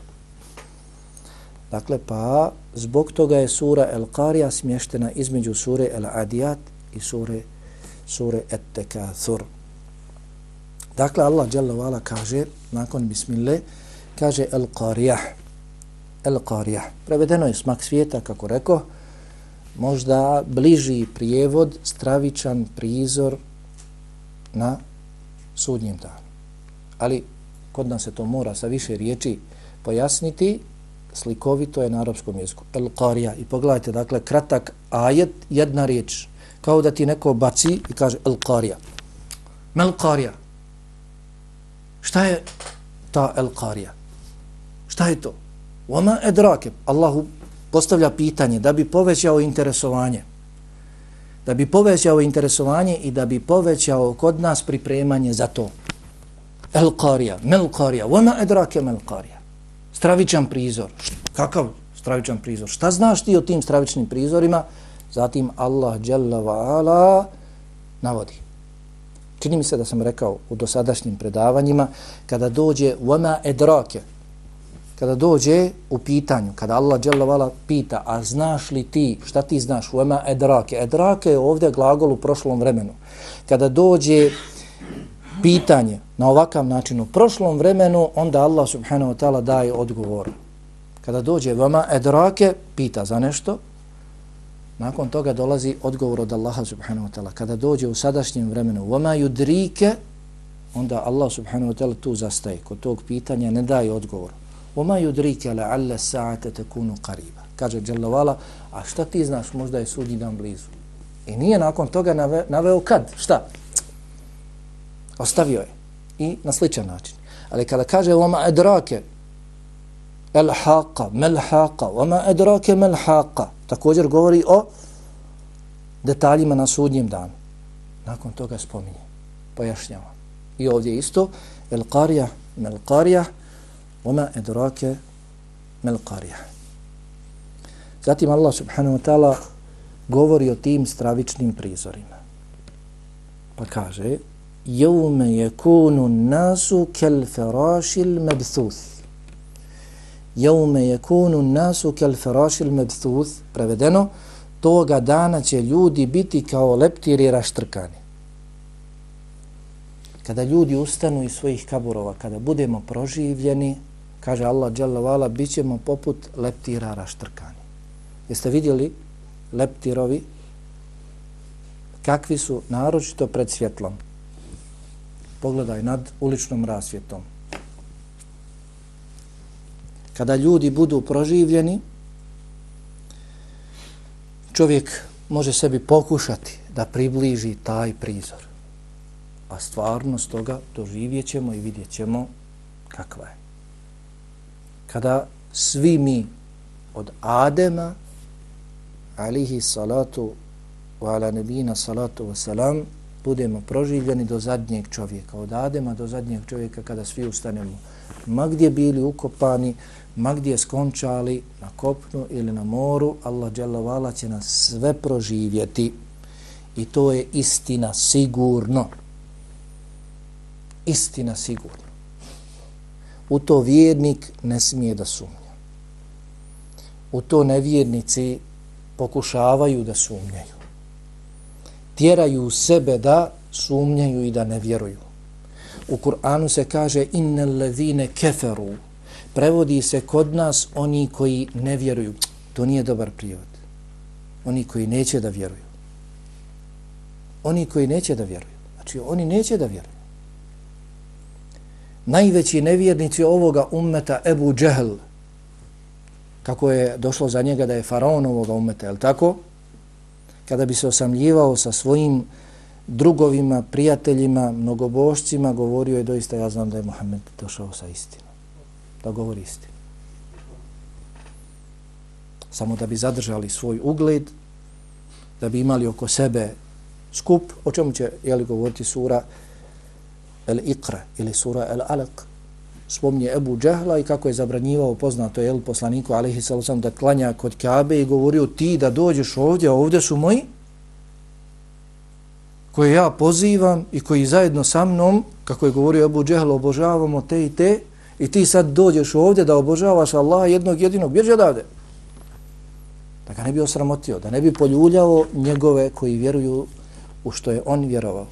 Dakle, pa zbog toga je sura El Qarija smještena između sure El Adiyat i sure, sure Et Tekathur. Dakle, Allah Jalla Vala kaže, nakon Bismillah, kaže El Qarijah. El Qarijah. Prevedeno je smak svijeta, kako rekao, možda bliži prijevod, stravičan prizor na sudnjem danu. Ali kod nas se to mora sa više riječi pojasniti, slikovito je na arapskom jeziku. El Qarija. I pogledajte, dakle, kratak ajet, jedna riječ. Kao da ti neko baci i kaže El Qarija. Mel Qarija. Šta je ta El Qarija? Šta je to? Oma edrake. Allahu postavlja pitanje da bi povećao interesovanje. Da bi povećao interesovanje i da bi povećao kod nas pripremanje za to. El Qarija, Mel Qarija, Oma edrake Mel Qarija. Stravičan prizor. Kakav stravičan prizor? Šta znaš ti o tim stravičnim prizorima? Zatim Allah Jalla wa ala navodi. Čini mi se da sam rekao u dosadašnjim predavanjima, kada dođe Oma edrake, kada dođe u pitanju, kada Allah dželle pita, a znaš li ti, šta ti znaš, uema edrake, edrake je ovdje glagol u prošlom vremenu. Kada dođe pitanje na ovakav način u prošlom vremenu, onda Allah subhanahu wa ta'ala daje odgovor. Kada dođe vama edrake, pita za nešto, nakon toga dolazi odgovor od Allaha subhanahu wa ta'ala. Kada dođe u sadašnjem vremenu, uema yudrike, onda Allah subhanahu wa ta'ala tu zastaje. Kod tog pitanja ne daje odgovor. وما يدريك لعل الساعة تكون قريبا kaže Jalla a šta ti znaš možda je sudnji dan blizu i nije nakon toga nave, naveo kad šta ostavio je i na sličan način ali kada kaže وما أدراك el haqa, mel haqa, vama edrake mel haqa. Također govori o detaljima na sudnjem danu. Nakon toga spominje, pojašnjava. I ovdje isto, el qarija, mel qarija, vama edrake mel qarija. Zatim Allah subhanahu wa ta'ala govori o tim stravičnim prizorima. Pa kaže, jevme je kunu nasu kel ferašil medsus. Jevme je kunu nasu kel ferašil mebthuth. Prevedeno, toga dana će ljudi biti kao leptiri raštrkani. Kada ljudi ustanu iz svojih kaburova, kada budemo proživljeni, kaže Allah dželle vala bićemo poput leptira raštrkani. Jeste vidjeli leptirovi kakvi su naročito pred svjetlom? Pogledaj nad uličnom rasvjetom. Kada ljudi budu proživljeni, čovjek može sebi pokušati da približi taj prizor. A stvarnost toga doživjet ćemo i vidjet ćemo kakva je kada svi mi od Adema alihi salatu wa ala nebina salatu wa salam budemo proživljeni do zadnjeg čovjeka. Od Adema do zadnjeg čovjeka kada svi ustanemo. Ma gdje bili ukopani, ma gdje skončali na kopnu ili na moru, Allah dželavala će nas sve proživjeti. I to je istina sigurno. Istina sigurno u to vjernik ne smije da sumnja. U to nevjernici pokušavaju da sumnjaju. Tjeraju sebe da sumnjaju i da ne vjeruju. U Kur'anu se kaže inne ladhine keferu. Prevodi se kod nas oni koji ne vjeruju. To nije dobar prijevod. Oni koji neće da vjeruju. Oni koji neće da vjeruju. Znači, oni neće da vjeruju najveći nevjernici ovoga ummeta Ebu Džehl, kako je došlo za njega da je faraon ovoga ummeta, je tako? Kada bi se osamljivao sa svojim drugovima, prijateljima, mnogobošcima, govorio je doista, ja znam da je Mohamed došao sa istinom. Da govori istinu. Samo da bi zadržali svoj ugled, da bi imali oko sebe skup, o čemu će jeli, govoriti sura, El Iqra ili sura El Alaq, spomnje Ebu Džahla i kako je zabranjivao poznato jel, poslaniku alihi sallam da klanja kod Kabe i govorio ti da dođeš ovdje, a ovdje su moji koje ja pozivam i koji zajedno sa mnom, kako je govorio Ebu Džehl, obožavamo te i te, i ti sad dođeš ovdje da obožavaš Allaha jednog jedinog, bježi odavde. Da ga ne bi osramotio, da ne bi poljuljao njegove koji vjeruju u što je on vjerovao.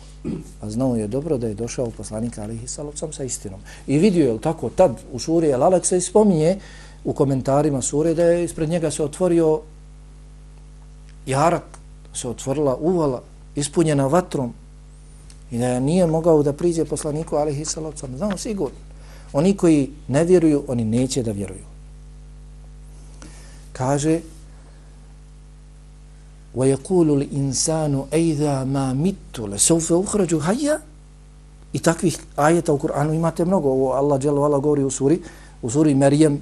A znao je dobro da je došao poslanik alihi salocam sa istinom. I vidio je tako tad u suri El Alek se spominje u komentarima sure da je ispred njega se otvorio jarak, se otvorila uvala, ispunjena vatrom i da nije mogao da priđe poslaniku alihi salocam. Znao sigurno. Oni koji ne vjeruju, oni neće da vjeruju. Kaže وَيَقُولُ الْإِنسَانُ أَيْذَا مَا مِتُّ لَسَوْفَ أُخْرَجُ هَيَّا I takvih ajeta u Kur'anu imate mnogo. Ovo Allah dželle vala govori u suri, u suri Merijem.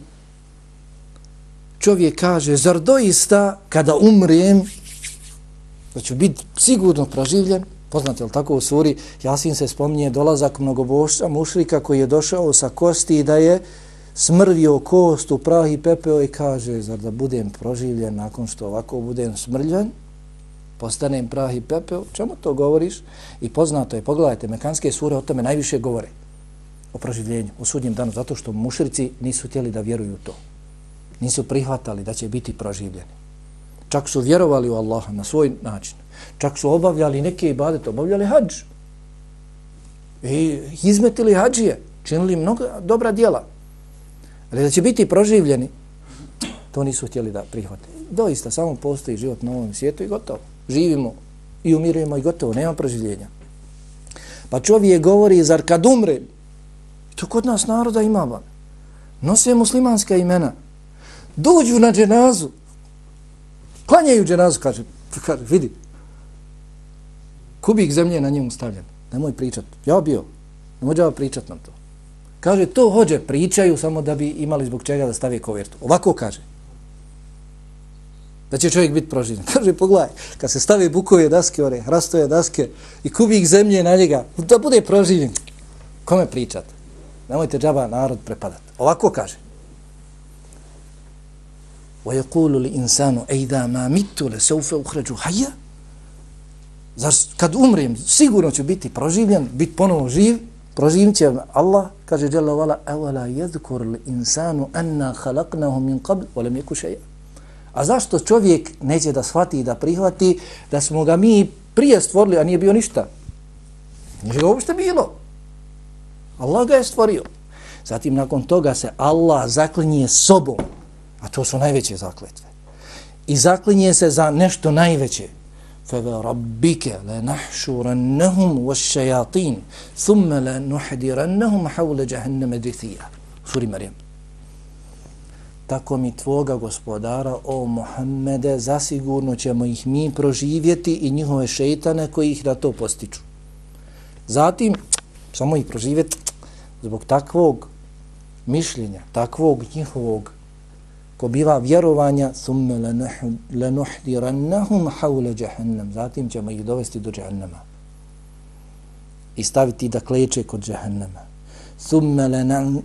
Čovjek kaže, zar doista kada umrem, da ću biti sigurno proživljen? Poznate li tako u suri, Jasin se spominje dolazak mnogobošća mušrika koji je došao sa kosti i da je smrvio kost u prah i pepeo i kaže, zar da budem proživljen nakon što ovako budem smrljen? postanem prah i pepeo, čemu to govoriš? I poznato je, pogledajte, mekanske sure o tome najviše govore o proživljenju, o sudnjem danu, zato što mušrici nisu htjeli da vjeruju to. Nisu prihvatali da će biti proživljeni. Čak su vjerovali u Allaha na svoj način. Čak su obavljali neke ibadete, obavljali hađ. I izmetili hađije, činili mnogo dobra djela. Ali da će biti proživljeni, to nisu htjeli da prihvate. Doista, samo postoji život na ovom svijetu i gotovo živimo i umirujemo i gotovo, nema proživljenja. Pa čovjek govori, zar kad umre, to kod nas naroda ima van, nose muslimanska imena, dođu na dženazu, klanjaju dženazu, kaže, kaže vidi, kubik zemlje na njemu stavljen, nemoj pričat, ja bio, nemoj ja pričat nam to. Kaže, to hođe, pričaju samo da bi imali zbog čega da stavi kovertu. Ovako kaže da će čovjek biti proživljen. Kaže, pogledaj, kad se stavi bukove daske, ore, hrastove daske i kubik zemlje na njega, da bude proživljen. Kome pričate? Nemojte džaba narod prepadati. Ovako kaže. وَيَقُولُ لِإِنسَانُ اَيْدَا مَا مِتُّ لَسَوْفَ اُخْرَجُ حَيَّ Zar kad umrem, sigurno ću biti proživljen, bit ponovo živ, proživim će Allah, kaže Jalla Vala, evala la jedkur li insanu anna halaknahu min qabl, wa lam yakun kušaja. A zašto čovjek neće da shvati i da prihvati da smo ga mi prije stvorili, a nije bio ništa? Nije ga uopšte bilo. Allah ga je stvorio. Zatim nakon toga se Allah zaklinje sobom, a to su najveće zakletve. I zaklinje se za nešto najveće, فَوَرَبِّكَ لَنَحْشُرَنَّهُمْ وَالشَّيَاطِينَ ثُمَّ لَنُحْدِرَنَّهُمْ حَوْلَ جَهَنَّمَ دِثِيَا nuhdirannahum. Suri Marijem tako mi tvoga gospodara, o Muhammede, zasigurno ćemo ih mi proživjeti i njihove šeitane koji ih na to postiču. Zatim, samo ih proživjeti zbog takvog mišljenja, takvog njihovog ko biva vjerovanja thumme lenuhdirannahum hawla jahannam zatim ćemo ih dovesti do jahannama i staviti da kleče kod jahannama thumme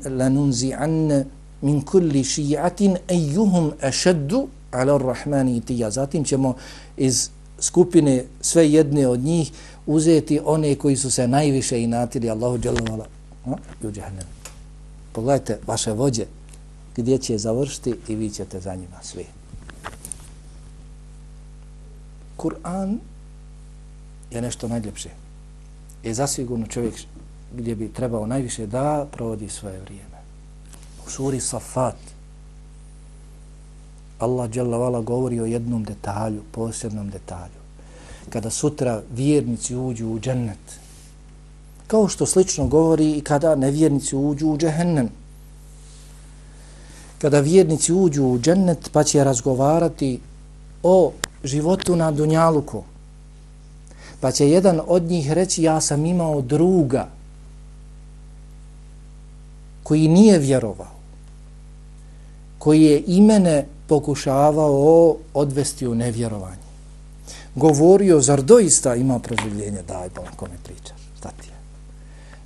lenunzi'anne min kulli šijatin ejuhum ešeddu ala rahmani tija. Zatim ćemo iz skupine sve jedne od njih uzeti one koji su se najviše inatili Allahu dželovala u džahnem. Pogledajte vaše vođe gdje će završiti i vi ćete za njima svi. Kur'an je nešto najljepše. Je zasigurno čovjek gdje bi trebao najviše da provodi svoje vrijeme U suri Safat Allah dželle govori o jednom detalju, posebnom detalju. Kada sutra vjernici uđu u džennet, kao što slično govori i kada nevjernici uđu u džehennem. Kada vjernici uđu u džennet pa će razgovarati o životu na Dunjaluku, pa će jedan od njih reći ja sam imao druga koji nije vjerovao koji je imene pokušavao odvesti u nevjerovanje. Govorio, zar doista ima proživljenje? Daj, bolam, kome pričaš? Šta ti je?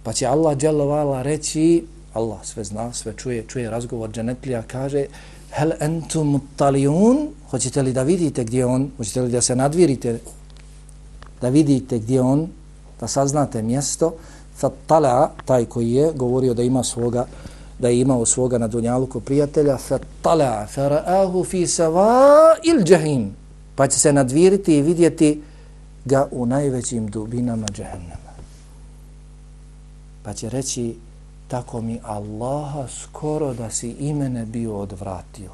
Pa će Allah dželovala reći, Allah sve zna, sve čuje, čuje razgovor dženetlija, kaže Hel entum talijun, hoćete li da vidite gdje on, hoćete li da se nadvirite, da vidite gdje on, da saznate mjesto, fatala, taj koji je govorio da ima svoga, da je imao svoga na dunjaluku prijatelja, fatala, faraahu fi sava il džahim, pa će se nadviriti i vidjeti ga u najvećim dubinama džahennama. Pa će reći, tako mi Allaha skoro da si imene bio odvratio.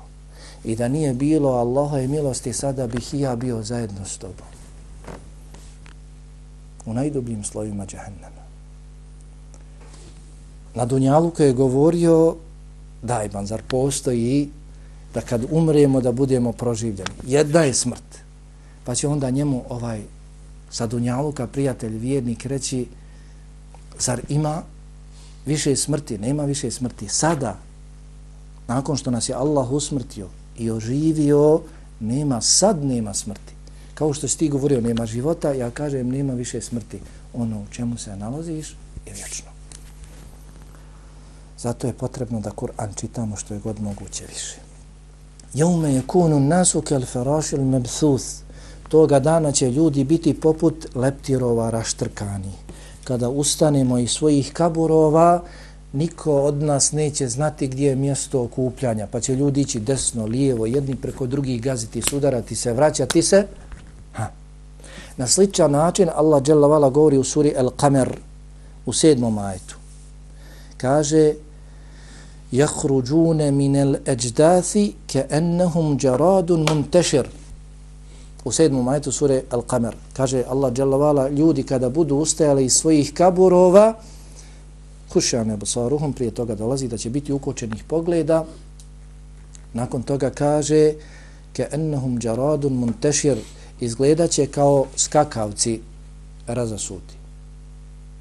I da nije bilo Allaha i milosti, sada bih i ja bio zajedno s tobom. U najdubljim slojima džahennama. Na Dunjalu je govorio, daj man, zar postoji da kad umremo da budemo proživljeni. Jedna je smrt. Pa će onda njemu ovaj sa Dunjaluka prijatelj, vjernik reći, zar ima više smrti, nema više smrti. Sada, nakon što nas je Allah usmrtio i oživio, nema, sad nema smrti. Kao što si ti govorio, nema života, ja kažem, nema više smrti. Ono u čemu se nalaziš je vječno. Zato je potrebno da Kur'an čitamo što je god moguće više. Jaume je kunu nasu kel ferašil mebthus. Toga dana će ljudi biti poput leptirova raštrkani kada ustanemo iz svojih kaburova, niko od nas neće znati gdje je mjesto okupljanja, pa će ljudi ići desno, lijevo, jedni preko drugih gaziti, sudarati se, vraćati se. Ha. Na sličan način Allah dželavala govori u suri Al-Qamer u sedmom ajetu. Kaže يخرجون من الأجداث كأنهم جراد منتشر u sedmom majetu sure Al-Qamer. Kaže Allah dželavala, ljudi kada budu ustajali iz svojih kaburova, hušane basaruhum, prije toga dolazi da će biti ukočenih pogleda. Nakon toga kaže, ke ennahum džaradun muntešir, izgledaće kao skakavci razasuti.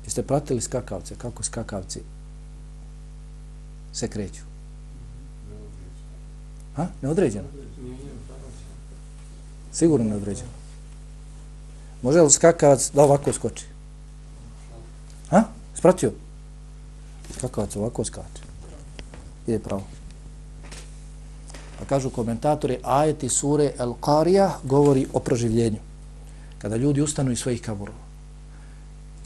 Jeste pratili skakavce? Kako skakavci se kreću? Ha? Neodređeno. Sigurno neodređeno. Može li skakavac da ovako skoči? Ha? Spratio? Skakavac ovako skače. Ide pravo. Pa kažu komentatori, ajeti sure El Qarija govori o proživljenju. Kada ljudi ustanu iz svojih kaburova.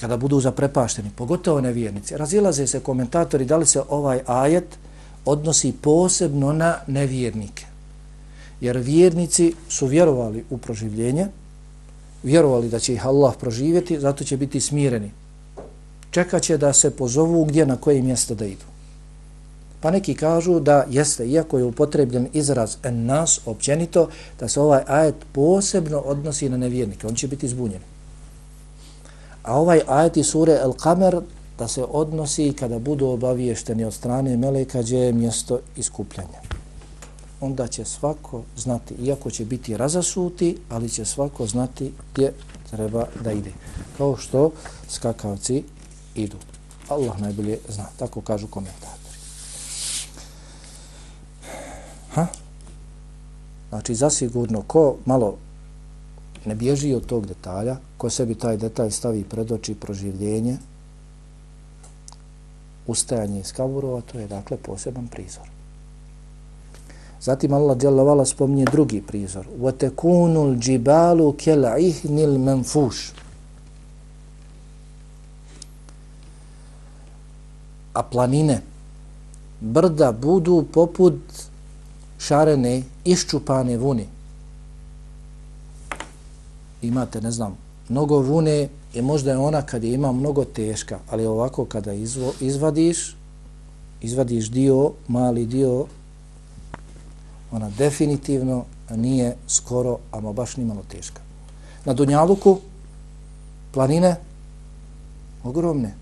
Kada budu zaprepašteni, pogotovo nevjernici. Razilaze se komentatori da li se ovaj ajet odnosi posebno na nevjernike. Jer vjernici su vjerovali u proživljenje, vjerovali da će ih Allah proživjeti, zato će biti smireni. Čekat će da se pozovu gdje na koje mjesto da idu. Pa neki kažu da jeste, iako je upotrebljen izraz en nas, općenito, da se ovaj ajet posebno odnosi na nevjernike. On će biti zbunjen. A ovaj ajet iz sure El Kamer da se odnosi kada budu obaviješteni od strane Meleka gdje je mjesto iskupljanja onda će svako znati, iako će biti razasuti, ali će svako znati gdje treba da ide. Kao što skakavci idu. Allah najbolje zna, tako kažu komentatori. Ha? Znači, zasigurno, ko malo ne bježi od tog detalja, ko sebi taj detalj stavi pred oči proživljenje, ustajanje iz kaburova, to je dakle poseban prizor. Zatim Allah dželle vala spomnje drugi prizor. Wa takunul jibalu kal'ihnil manfush. A planine brda budu poput šarene iščupane vune. Imate, ne znam, mnogo vune i možda je ona kad je ima mnogo teška, ali ovako kada izvo, izvadiš, izvadiš dio, mali dio ona definitivno nije skoro, ama baš ni malo teška. Na Dunjaluku planine ogromne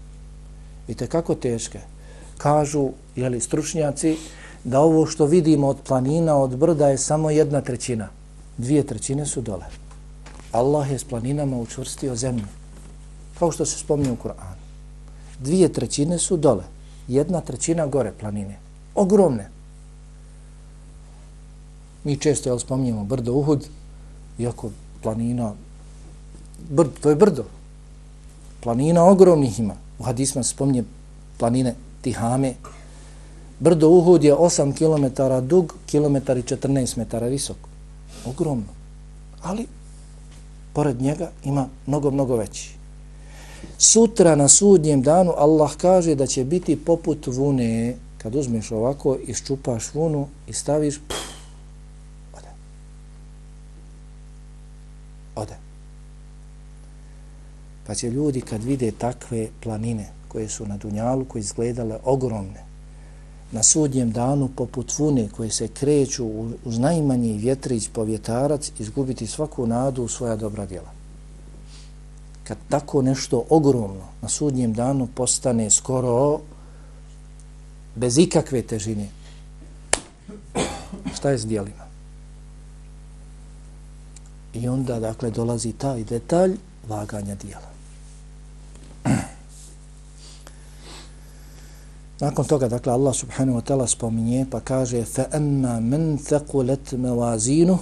i te kako teške. Kažu jeli, stručnjaci da ovo što vidimo od planina, od brda je samo jedna trećina. Dvije trećine su dole. Allah je s planinama učvrstio zemlju. Kao što se spominje u Kur'anu. Dvije trećine su dole. Jedna trećina gore planine. Ogromne. Mi često jel, spominjemo brdo Uhud, iako planina, brdo, to je brdo. Planina ogromnih ima. U hadisma se spominje planine Tihame, Brdo Uhud je 8 km dug, kilometar i 14 metara visok. Ogromno. Ali, pored njega ima mnogo, mnogo veći. Sutra na sudnjem danu Allah kaže da će biti poput vune. Kad uzmeš ovako, iščupaš vunu i staviš, pff, Ode. Pa će ljudi kad vide takve planine koje su na Dunjalu, koje izgledale ogromne, na sudnjem danu poput vune koje se kreću uz najmanji vjetrić povjetarac izgubiti svaku nadu u svoja dobra djela. Kad tako nešto ogromno na sudnjem danu postane skoro bez ikakve težine, šta je s dijelima? I onda, dakle, dolazi taj detalj vaganja dijela. Nakon toga, dakle, Allah subhanahu wa ta'ala spominje pa kaže فَأَمَّا مَنْ ثَقُلَتْ مَوَازِينُ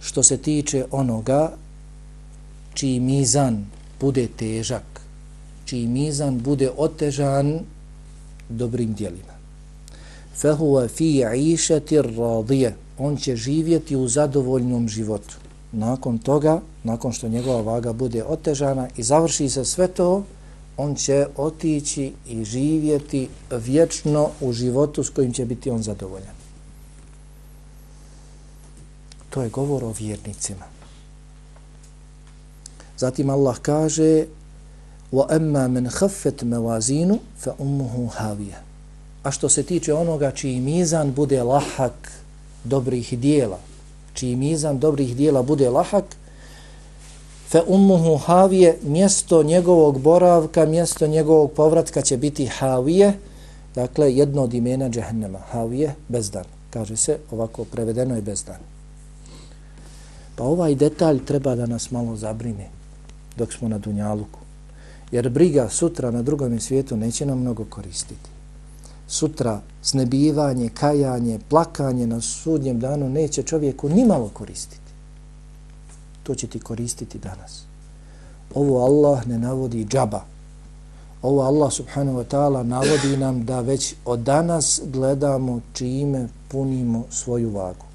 Što se tiče onoga čiji mizan bude težak, čiji mizan bude otežan dobrim dijelima. فَهُوَ فِي عِيشَةِ الرَّضِيَ On će živjeti u zadovoljnom životu. Nakon toga, nakon što njegova vaga bude otežana i završi se sve to, on će otići i živjeti vječno u životu s kojim će biti on zadovoljan. To je govor o vjernicima. Zatim Allah kaže وَأَمَّا مَنْ خَفَّتْ مَوَازِينُ فَأُمُّهُ هَاوِيَ A što se tiče onoga čiji mizan bude lahak dobrih dijela, čiji mizan dobrih dijela bude lahak, fe ummuhu havije, mjesto njegovog boravka, mjesto njegovog povratka će biti havije, dakle jedno od imena džehennema, havije, bezdan. Kaže se, ovako prevedeno je bezdan. Pa ovaj detalj treba da nas malo zabrine dok smo na Dunjaluku. Jer briga sutra na drugom svijetu neće nam mnogo koristiti. Sutra snebivanje, kajanje, plakanje na sudnjem danu neće čovjeku ni malo koristiti to će ti koristiti danas. Ovo Allah ne navodi džaba. Ovo Allah subhanahu wa ta'ala navodi nam da već od danas gledamo čime punimo svoju vagu.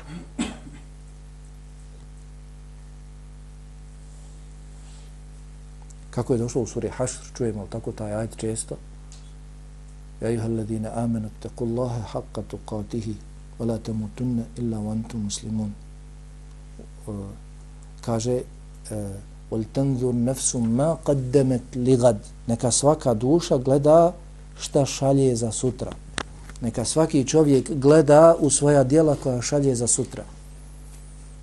Kako je došlo u suri Hašr, čujemo tako taj ajd često. Ja iha alladine amenu teku Allahe haqqa tuqatihi wa la temutunne illa vantu muslimun kaže wal tanzur nafsu ma qaddamat ligad neka svaka duša gleda šta šalje za sutra neka svaki čovjek gleda u svoja djela koja šalje za sutra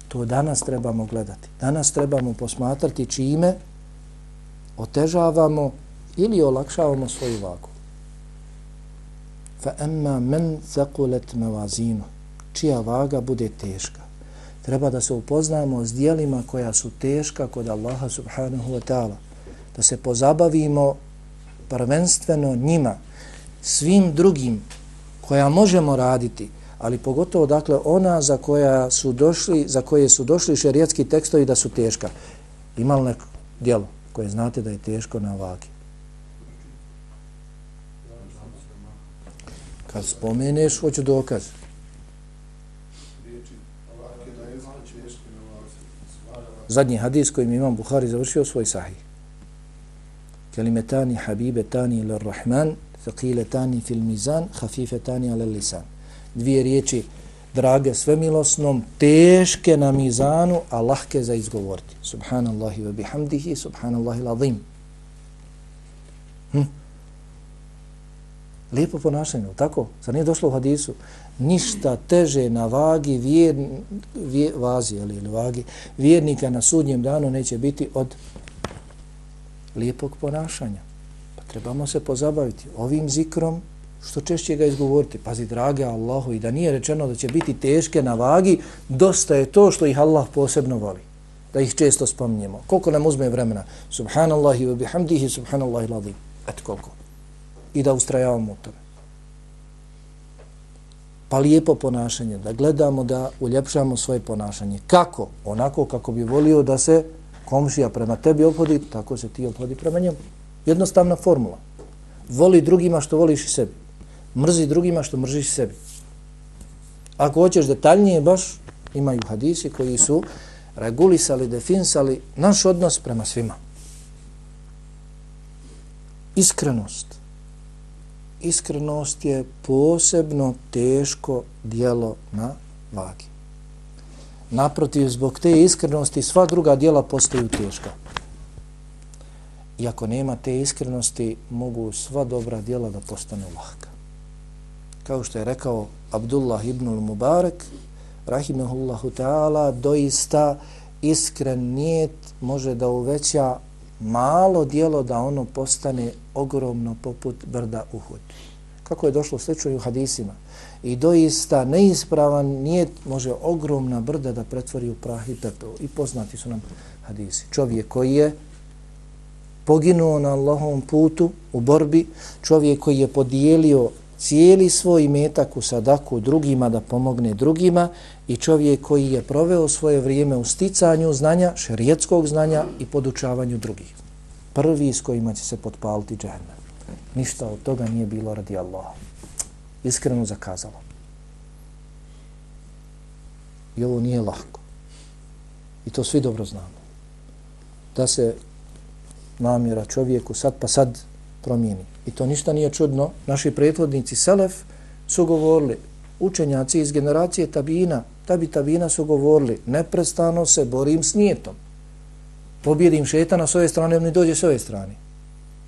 to danas trebamo gledati danas trebamo posmatrati čime otežavamo ili olakšavamo svoju vagu fa amma men thaqulat mawazinu čija vaga bude teška treba da se upoznamo s dijelima koja su teška kod Allaha subhanahu wa ta'ala. Da se pozabavimo prvenstveno njima, svim drugim koja možemo raditi, ali pogotovo dakle ona za koja su došli, za koje su došli šerijatski tekstovi da su teška. Ima li neko dijelo koje znate da je teško na vagi? Kad spomeneš, hoću dokaz. zadnji hadis kojim imam Buhari završio svoj sahih. Kelimetani habibetani ila rahman, thaqiletani fil mizan, hafifetani ala lisan. Dvije riječi drage svemilosnom, teške na mizanu, a lahke za izgovoriti. Subhanallahi wa bihamdihi, subhanallahi l'azim. Hm? Lijepo ponašanje, tako? Zar nije došlo u hadisu? ništa teže na vagi vjer, vje, vazi ali, ili vagi vjernika na sudnjem danu neće biti od lijepog ponašanja. Pa trebamo se pozabaviti ovim zikrom što češće ga izgovoriti. Pazi, drage Allahu, i da nije rečeno da će biti teške na vagi, dosta je to što ih Allah posebno voli. Da ih često spominjemo. Koliko nam uzme vremena? Subhanallahi i bihamdihi, subhanallahi ladim. Eto koliko. I da ustrajavamo u tome pa lijepo ponašanje, da gledamo da uljepšamo svoje ponašanje. Kako? Onako kako bi volio da se komšija prema tebi obhodi, tako se ti obhodi prema njemu. Jednostavna formula. Voli drugima što voliš i sebi. Mrzi drugima što mrziš sebi. Ako hoćeš detaljnije, baš imaju hadisi koji su regulisali, definisali naš odnos prema svima. Iskrenost. Iskrenost je posebno teško dijelo na vagi. Naprotiv, zbog te iskrenosti sva druga dijela postaju teška. I ako nema te iskrenosti, mogu sva dobra dijela da postanu lahka. Kao što je rekao Abdullah ibn Mubarak, rahimahullahu ta'ala, doista iskren nijet može da uveća malo dijelo da ono postane ogromno poput brda Uhud. Kako je došlo slično u hadisima. I doista neispravan nije može ogromna brda da pretvori u prah i pepeo. I poznati su nam hadisi. Čovjek koji je poginuo na Allahovom putu u borbi, čovjek koji je podijelio cijeli svoj metak u sadaku drugima da pomogne drugima i čovjek koji je proveo svoje vrijeme u sticanju znanja, šerijetskog znanja i podučavanju drugih. Prvi s kojima će se potpaliti džahnem. Ništa od toga nije bilo radi Allaha. Iskreno zakazalo. I ovo nije lahko. I to svi dobro znamo. Da se namjera čovjeku sad pa sad promijeni. I to ništa nije čudno. Naši prethodnici Selef su govorili, učenjaci iz generacije Tabina, Tabi Tabina su govorili, neprestano se borim s nijetom. Pobjedim šetana s ove strane, on mi dođe s ove strane.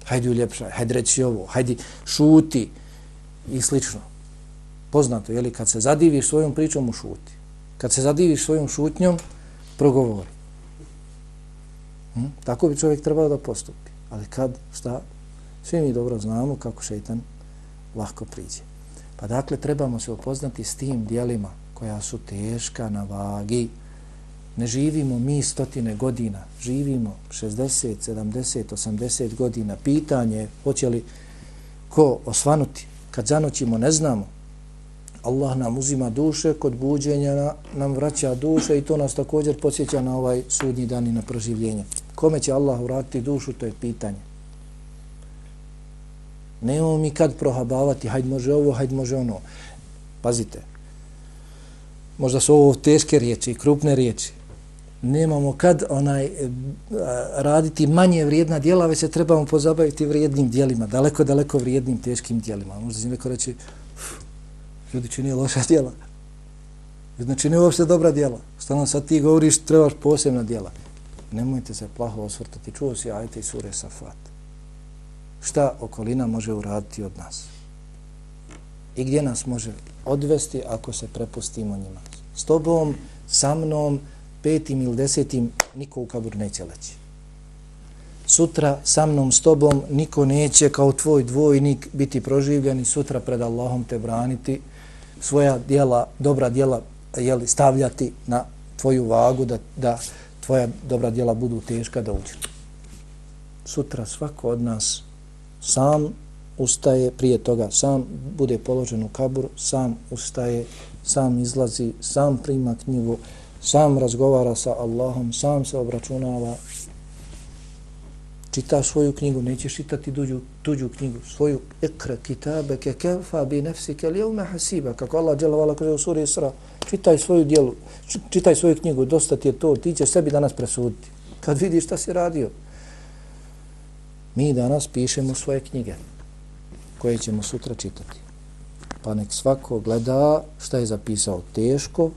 Hajde uljepšaj, hajde reći ovo, hajde šuti i slično. Poznato je li kad se zadiviš svojom pričom u šuti. Kad se zadiviš svojom šutnjom, progovori. Hm? Tako bi čovjek trebao da postupi. Ali kad, šta, Svi mi dobro znamo kako šeitan lahko priđe. Pa dakle, trebamo se upoznati s tim dijelima koja su teška na vagi. Ne živimo mi stotine godina, živimo 60, 70, 80 godina. Pitanje hoće li ko osvanuti kad zanoćimo, ne znamo. Allah nam uzima duše, kod buđenja nam vraća duše i to nas također podsjeća na ovaj sudnji dan i na proživljenje. Kome će Allah vratiti dušu, to je pitanje. Nemamo mi kad prohabavati, hajde može ovo, hajde može ono. Pazite, možda su ovo teške riječi krupne riječi. Nemamo kad onaj eh, raditi manje vrijedna djela, već se trebamo pozabaviti vrijednim djelima, daleko, daleko vrijednim, teškim djelima. Možda će neko reći, ljudi čini loša djela. Znači, čini uopšte dobra djela. Što nam sad ti govoriš, trebaš posebna djela. Nemojte se plaho osvrtati. Čuo si ajte i sure Safat šta okolina može uraditi od nas i gdje nas može odvesti ako se prepustimo njima. S tobom, sa mnom, petim ili desetim, niko u kabur neće leći. Sutra sa mnom, s tobom, niko neće kao tvoj dvojnik biti proživljen i sutra pred Allahom te braniti, svoja dijela, dobra dijela jeli, stavljati na tvoju vagu da, da tvoja dobra dijela budu teška da uđu. Sutra svako od nas sam ustaje prije toga, sam bude položen u kabur, sam ustaje, sam izlazi, sam prima knjigu, sam razgovara sa Allahom, sam se obračunava, čita svoju knjigu, nećeš čitati tuđu, tuđu knjigu, svoju ikra kitabe ke kefa bi nefsi ke lijevme hasiba, kako Allah djela vala kaže u suri Isra, čitaj svoju djelu, čitaj svoju knjigu, dosta ti je to, ti ćeš sebi danas presuditi. Kad vidiš šta si radio, Mi danas pišemo svoje knjige koje ćemo sutra čitati. Pa nek svako gleda šta je zapisao teško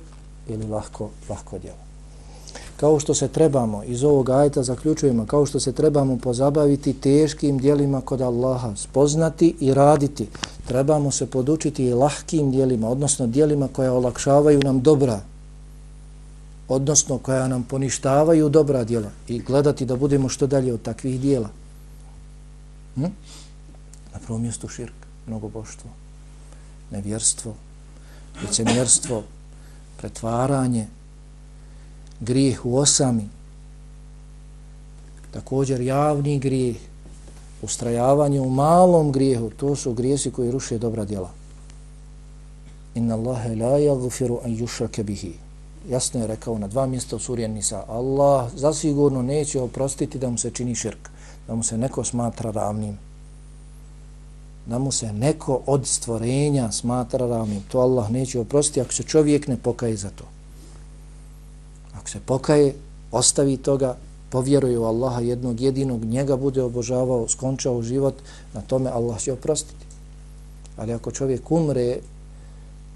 ili lahko, lahko djelo. Kao što se trebamo, iz ovog ajta zaključujemo, kao što se trebamo pozabaviti teškim dijelima kod Allaha, spoznati i raditi, trebamo se podučiti i lahkim dijelima, odnosno dijelima koja olakšavaju nam dobra, odnosno koja nam poništavaju dobra dijela i gledati da budemo što dalje od takvih dijela. Hm? Na prvom mjestu širk, mnogoboštvo, nevjerstvo, licemjerstvo, pretvaranje, grijeh u osami, također javni grijeh, ustrajavanje u malom grijehu, to su grijesi koji ruše dobra djela. Inna Allahe la yaghfiru an yushraka bihi. Jasno je rekao na dva mjesta u suri Nisa. Allah zasigurno neće oprostiti da mu se čini širk da mu se neko smatra ravnim. da mu se neko od stvorenja smatra ravnim. To Allah neće oprostiti ako se čovjek ne pokaje za to. Ako se pokaje, ostavi toga, povjeruje u Allaha jednog jedinog, njega bude obožavao, skončao život, na tome Allah će oprostiti. Ali ako čovjek umre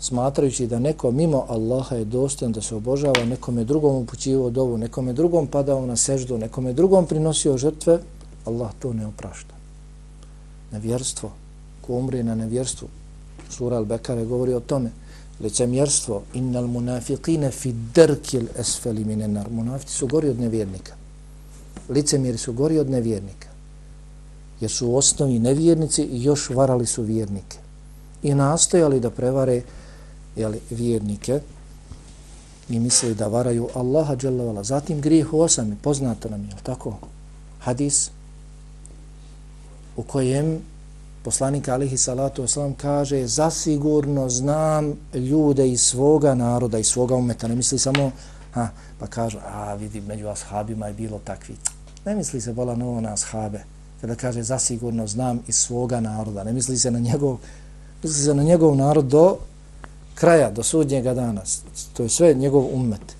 smatrajući da neko mimo Allaha je dostojan da se obožava, nekome drugom upućivo dovu, nekome drugom padao na seždu, nekome drugom prinosio žrtve, Allah to ne oprašta. Nevjerstvo, ko umre na nevjerstvu, sura Al-Bekare govori o tome, licemjerstvo, innal munafiqine fi drkil esfeli minenar, munafici su gori od nevjernika. Licemjeri su gori od nevjernika, jer su osnovi nevjernici i još varali su vjernike. I nastojali da prevare jeli, vjernike i misli da varaju Allaha dželavala. Zatim grijeh osam, poznato nam je, tako? Hadis u kojem poslanik alihi salatu wasalam kaže zasigurno znam ljude iz svoga naroda, iz svoga umeta. Ne misli samo, ha, pa kažu, a vidi, među ashabima je bilo takvi. Ne misli se bola novo na ashabe. Kada kaže zasigurno znam iz svoga naroda. Ne misli se na njegov, misli se na njegov narod do kraja, do sudnjega dana. To je sve njegov ummet.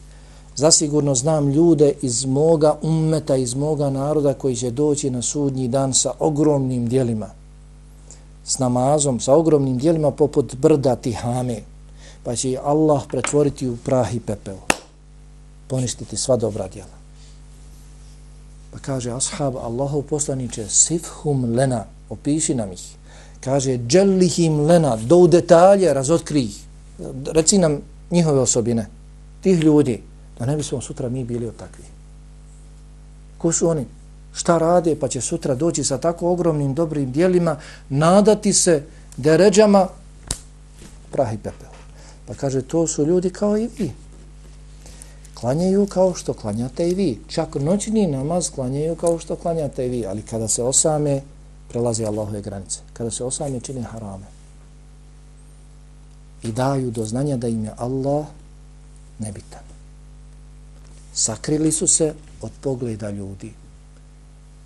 Zasigurno znam ljude iz moga ummeta, iz moga naroda koji će doći na sudnji dan sa ogromnim dijelima. S namazom, sa ogromnim dijelima poput brda tihame. Pa će Allah pretvoriti u prah i pepeo. Poništiti sva dobra djela. Pa kaže ashab Allahov poslaniče sifhum lena, opiši nam ih. Kaže džellihim lena, do detalje razotkri ih reci nam njihove osobine, tih ljudi, da ne bismo sutra mi bili od takvih. Ko su oni? Šta rade? Pa će sutra doći sa tako ogromnim dobrim dijelima, nadati se deređama, prah i pepel. Pa kaže, to su ljudi kao i vi. Klanjaju kao što klanjate i vi. Čak noćni namaz klanjaju kao što klanjate i vi. Ali kada se osame, prelazi Allahove granice. Kada se osame, čini harame i daju do znanja da im je Allah nebitan. Sakrili su se od pogleda ljudi.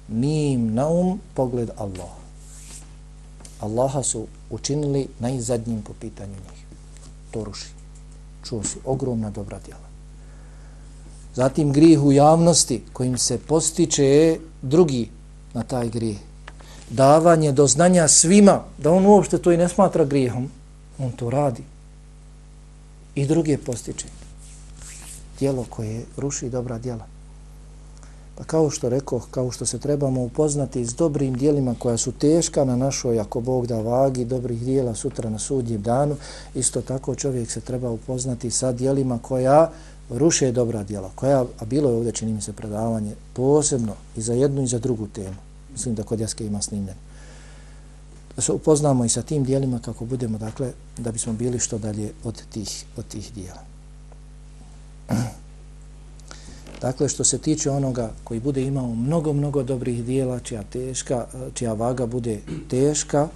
Nije im na um pogled Allah. Allaha su učinili najzadnjim po pitanju njih. To ruši. Čuo si ogromna dobra djela. Zatim grijeh u javnosti kojim se postiče drugi na taj grijeh. Davanje do znanja svima da on uopšte to i ne smatra grijehom on to radi i druge postiče dijelo koje ruši dobra djela. Pa kao što rekao, kao što se trebamo upoznati s dobrim dijelima koja su teška na našoj, ako Bog da vagi, dobrih dijela sutra na sudnjem danu, isto tako čovjek se treba upoznati sa dijelima koja ruše dobra djela, koja, a bilo je ovdje, čini mi se, predavanje posebno i za jednu i za drugu temu. Mislim da kod jaske ima snimljen. da se upoznamo i sa tim dijelima kako budemo, dakle, da bismo bili što dalje od tih, od tih dijela. Dakle, što se tiče onoga koji bude imao mnogo, mnogo dobrih dijela, čija, teška, čija vaga bude teška,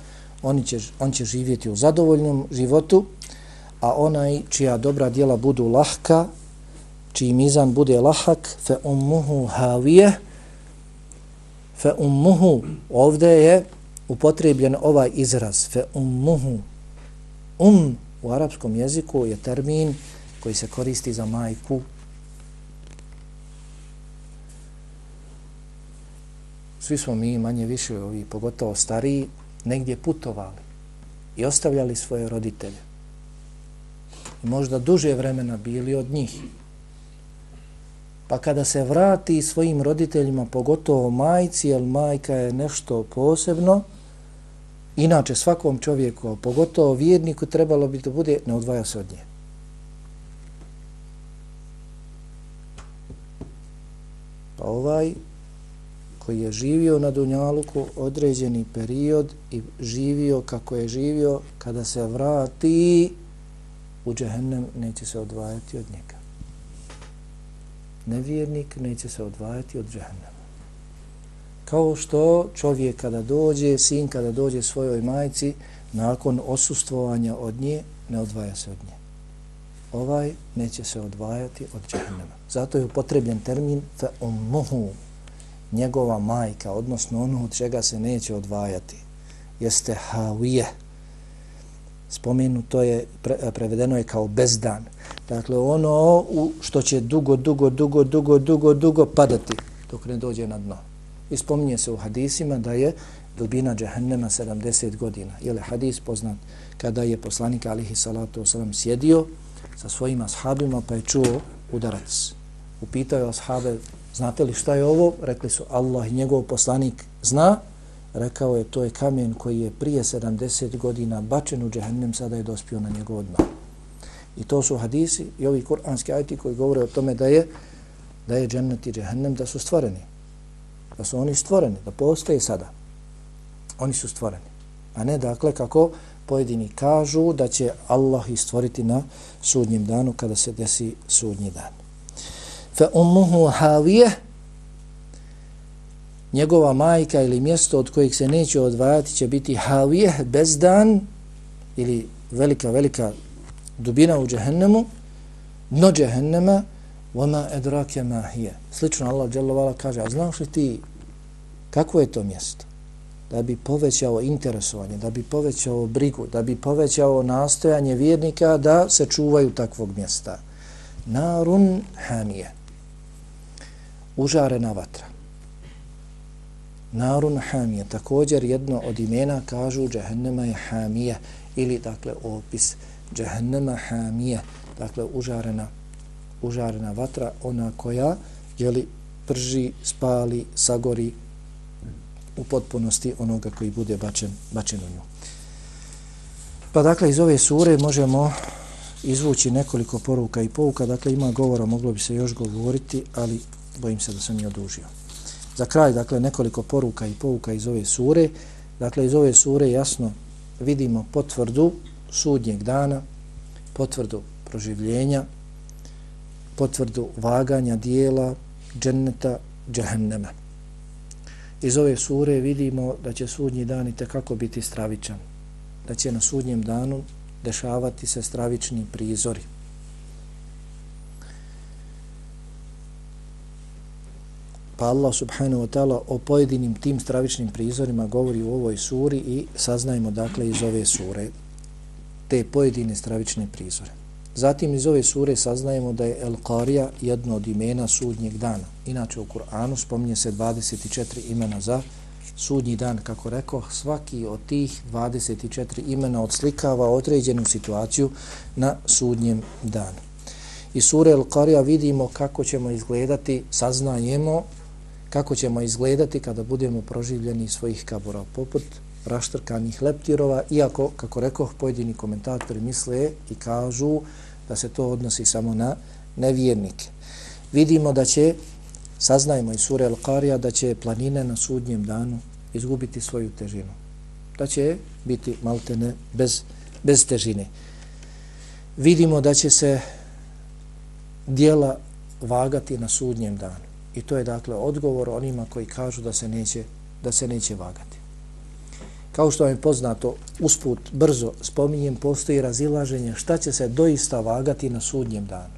oni će, on će živjeti u zadovoljnom životu, a onaj čija dobra dijela budu lahka, čiji mizan bude lahak, fe ummuhu havije, fe ummuhu, ovdje je upotrebljen ovaj izraz fe ummuhu. Um u arapskom jeziku je termin koji se koristi za majku. Svi smo mi manje više ovi, pogotovo stariji, negdje putovali i ostavljali svoje roditelje. I možda duže vremena bili od njih. Pa kada se vrati svojim roditeljima, pogotovo majci, jer majka je nešto posebno, Inače, svakom čovjeku, pogotovo vjerniku, trebalo bi da bude, ne odvaja se od nje. Pa ovaj koji je živio na Dunjaluku određeni period i živio kako je živio, kada se vrati u džehennem, neće se odvajati od njega. Nevjernik neće se odvajati od džehennema kao što čovjek kada dođe, sin kada dođe svojoj majci, nakon osustvovanja od nje, ne odvaja se od nje. Ovaj neće se odvajati od džahnema. Zato je upotrebljen termin fe ummuhu, njegova majka, odnosno ono od čega se neće odvajati. jeste havije. Spomenuto je, pre, prevedeno je kao bezdan. Dakle, ono u što će dugo, dugo, dugo, dugo, dugo, dugo padati dok ne dođe na dno. I spominje se u hadisima da je dubina džahennema 70 godina. Je li hadis poznat kada je poslanik alihi salatu wasalam sjedio sa svojim ashabima pa je čuo udarac. Upitao je ashabe, znate li šta je ovo? Rekli su Allah i njegov poslanik zna. Rekao je, to je kamen koji je prije 70 godina bačen u džehennem, sada je dospio na njegov dno. I to su hadisi i ovi kuranski ajti koji govore o tome da je da je džennet i džehennem, da su stvoreni. Da su oni stvoreni, da postoje sada. Oni su stvoreni. A ne dakle kako pojedini kažu da će Allah istvoriti na sudnjem danu kada se desi sudnji dan. Fa ummuhu havije njegova majka ili mjesto od kojeg se neće odvajati će biti havije, bezdan ili velika, velika dubina u džehennemu, no džehennema, vama edrake mahije. Slično Allah dželovala kaže, a znaš li ti kako je to mjesto? Da bi povećao interesovanje, da bi povećao brigu, da bi povećao nastojanje vjernika da se čuvaju takvog mjesta. Narun hamije. Užarena vatra. Narun hamije. Također jedno od imena kažu džehennema je hamije ili dakle opis džehennema hamije. Dakle užarena užarena vatra, ona koja jeli, prži, spali, sagori u potpunosti onoga koji bude bačen, bačen u nju. Pa dakle, iz ove sure možemo izvući nekoliko poruka i pouka. Dakle, ima govora, moglo bi se još govoriti, ali bojim se da sam je odužio. Za kraj, dakle, nekoliko poruka i pouka iz ove sure. Dakle, iz ove sure jasno vidimo potvrdu sudnjeg dana, potvrdu proživljenja, potvrdu vaganja dijela dženneta džehennema. Iz ove sure vidimo da će sudnji dan i tekako biti stravičan. Da će na sudnjem danu dešavati se stravični prizori. Pa Allah subhanahu wa ta'ala o pojedinim tim stravičnim prizorima govori u ovoj suri i saznajmo dakle iz ove sure te pojedine stravične prizore. Zatim iz ove sure saznajemo da je El Qarija jedno od imena sudnjeg dana. Inače u Kur'anu spominje se 24 imena za sudnji dan. Kako rekao, svaki od tih 24 imena odslikava određenu situaciju na sudnjem danu. Iz sure El Qarija vidimo kako ćemo izgledati, saznajemo kako ćemo izgledati kada budemo proživljeni svojih kabura. Poput raštrkanih leptirova, iako, kako rekao, pojedini komentatori misle i kažu da se to odnosi samo na nevjernike. Vidimo da će, saznajmo iz sure Al-Qarija, da će planine na sudnjem danu izgubiti svoju težinu. Da će biti maltene bez, bez težine. Vidimo da će se dijela vagati na sudnjem danu. I to je dakle odgovor onima koji kažu da se neće, da se neće vagati. Kao što vam je poznato, usput, brzo spominjem, postoji razilaženje šta će se doista vagati na sudnjem danu.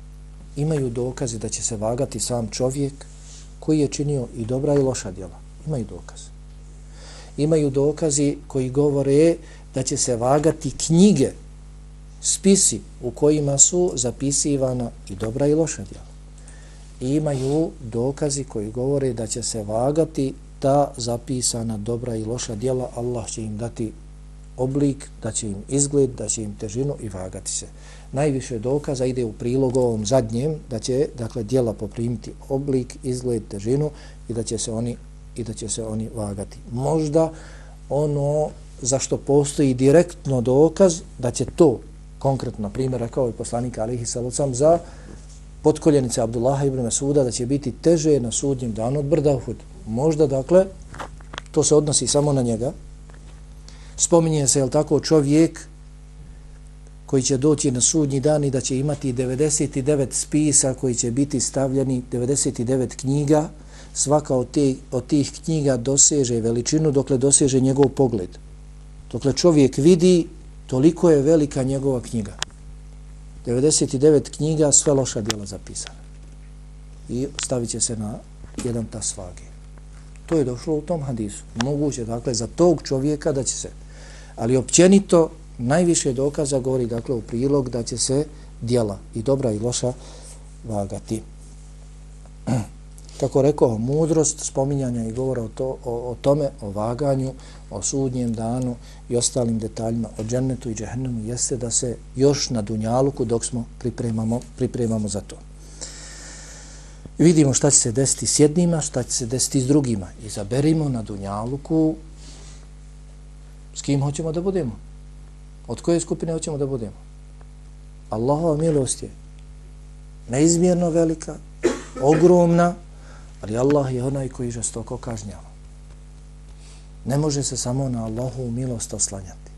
Imaju dokazi da će se vagati sam čovjek koji je činio i dobra i loša djela. Imaju dokaze. Imaju dokazi koji govore da će se vagati knjige, spisi u kojima su zapisivana i dobra i loša djela. I imaju dokazi koji govore da će se vagati ta zapisana dobra i loša djela, Allah će im dati oblik, da će im izgled, da će im težinu i vagati se. Najviše dokaza ide u prilog ovom zadnjem, da će dakle djela poprimiti oblik, izgled, težinu i da će se oni i da će se oni vagati. Možda ono za što postoji direktno dokaz da će to konkretno, primjer, rekao je poslanik Alihi Salucam za potkoljenice Abdullaha ibn Masuda da će biti teže na sudnjem danu od brda Uhud. Možda, dakle, to se odnosi samo na njega. Spominje se, je tako, čovjek koji će doći na sudnji dan i da će imati 99 spisa koji će biti stavljeni, 99 knjiga, svaka od, te, od tih knjiga doseže veličinu dokle doseže njegov pogled. Dokle čovjek vidi, toliko je velika njegova knjiga. 99 knjiga, sve loša djela zapisana. I stavit će se na jedan tas vage. To je došlo u tom hadisu. Moguće, dakle, za tog čovjeka da će se Ali općenito najviše dokaza govori dakle u prilog da će se dijela i dobra i loša vagati. Kako rekao, mudrost spominjanja i govora o, to, o, o tome, o vaganju, o sudnjem danu i ostalim detaljima o džennetu i džehennemu jeste da se još na dunjaluku dok smo pripremamo, pripremamo za to. I vidimo šta će se desiti s jednima, šta će se desiti s drugima. I zaberimo na dunjaluku s kim hoćemo da budemo. Od koje skupine hoćemo da budemo. Allahova milost je neizmjerno velika, ogromna, ali Allah je onaj koji žestoko kažnjava. Ne može se samo na Allahovu milost oslanjati.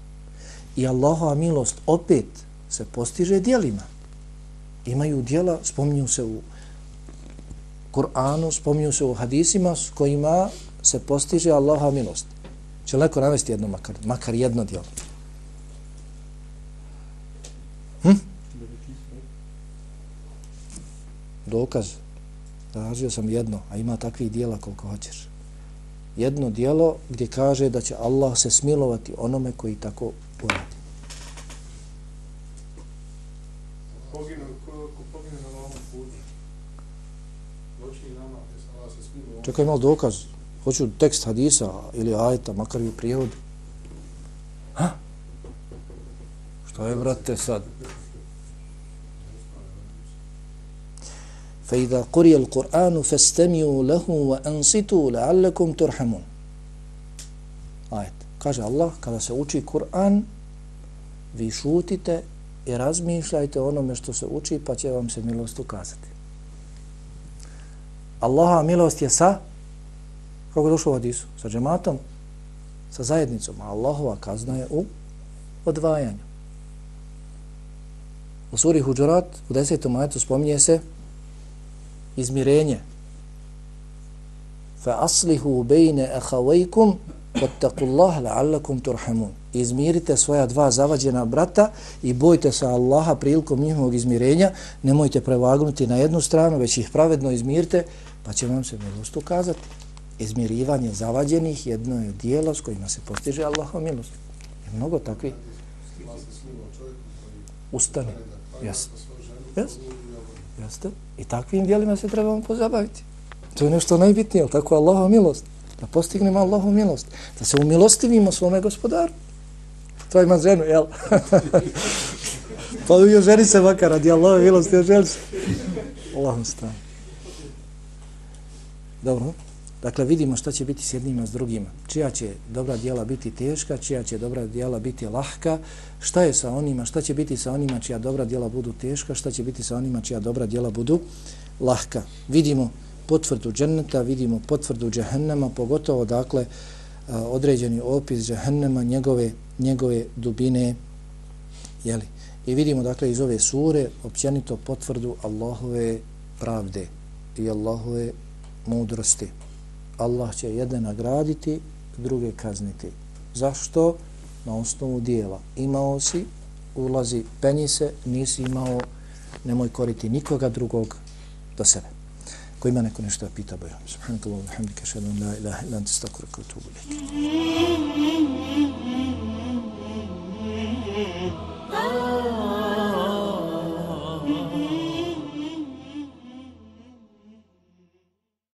I Allahova milost opet se postiže dijelima. Imaju dijela, spominju se u Kur'anu, spominju se u hadisima s kojima se postiže Allahova milost. Će li neko navesti jedno makar, makar jedno djelo? Hm? Dokaz. Tražio sam jedno, a ima takvih dijela koliko hoćeš jedno dijelo gdje kaže da će Allah se smilovati onome koji tako uradi. Čekaj malo dokaz. Hoću tekst hadisa ili ajta, makar i u prijevodu. Ha? Što je, brate, sad? فإذا قرئ القرآن فاستمعوا له وأنصتوا لعلكم ترحمون آية kaže Allah kada se uči Kur'an vi šutite i razmišljajte onome što se uči pa će vam se milost ukazati Allaha milost je sa kako je došlo u hadisu sa džematom sa zajednicom a Allahova kazna je u odvajanju u suri Huđurat u desetom ajetu spominje se izmirenje. Fa aslihu bejne ahavajkum vattakullah la'allakum turhamun. Izmirite svoja dva zavađena brata i bojte se Allaha prilikom njihovog izmirenja. Nemojte prevagnuti na jednu stranu, već ih pravedno izmirite, pa će vam se milost ukazati. Izmirivanje zavađenih jedno je dijelo s kojima se postiže Allaha milost. Je mnogo takvi. Ustani. Jes. Jes. Jeste? I takvim dijelima se trebamo pozabaviti. To je nešto najbitnije, tako Allahova milost. Da postignemo Allahovu milost. Da se umilostivimo svome gospodaru. To ima ženu, jel? pa ujo ženi se makar radi Allahove milosti, jel ženi se? Allahom stranu. Dobro. Dakle, vidimo šta će biti s jednima s drugima. Čija će dobra dijela biti teška, čija će dobra dijela biti lahka, šta je sa onima, šta će biti sa onima čija dobra dijela budu teška, šta će biti sa onima čija dobra dijela budu lahka. Vidimo potvrdu dženneta, vidimo potvrdu džehennema, pogotovo, dakle, određeni opis džehennema, njegove, njegove dubine, jeli. I vidimo, dakle, iz ove sure, općenito potvrdu Allahove pravde i Allahove mudrosti. Allah će jedne nagraditi, druge kazniti. Zašto? Na osnovu dijela. Imao si, ulazi, penji se, nisi imao, nemoj koriti nikoga drugog do sebe. Ko ima neko nešto da pita, bojo. Subhanak Allah, alhamdik, ašadu, la ilaha, ilan, testakur, kutubu, lijek. Oh,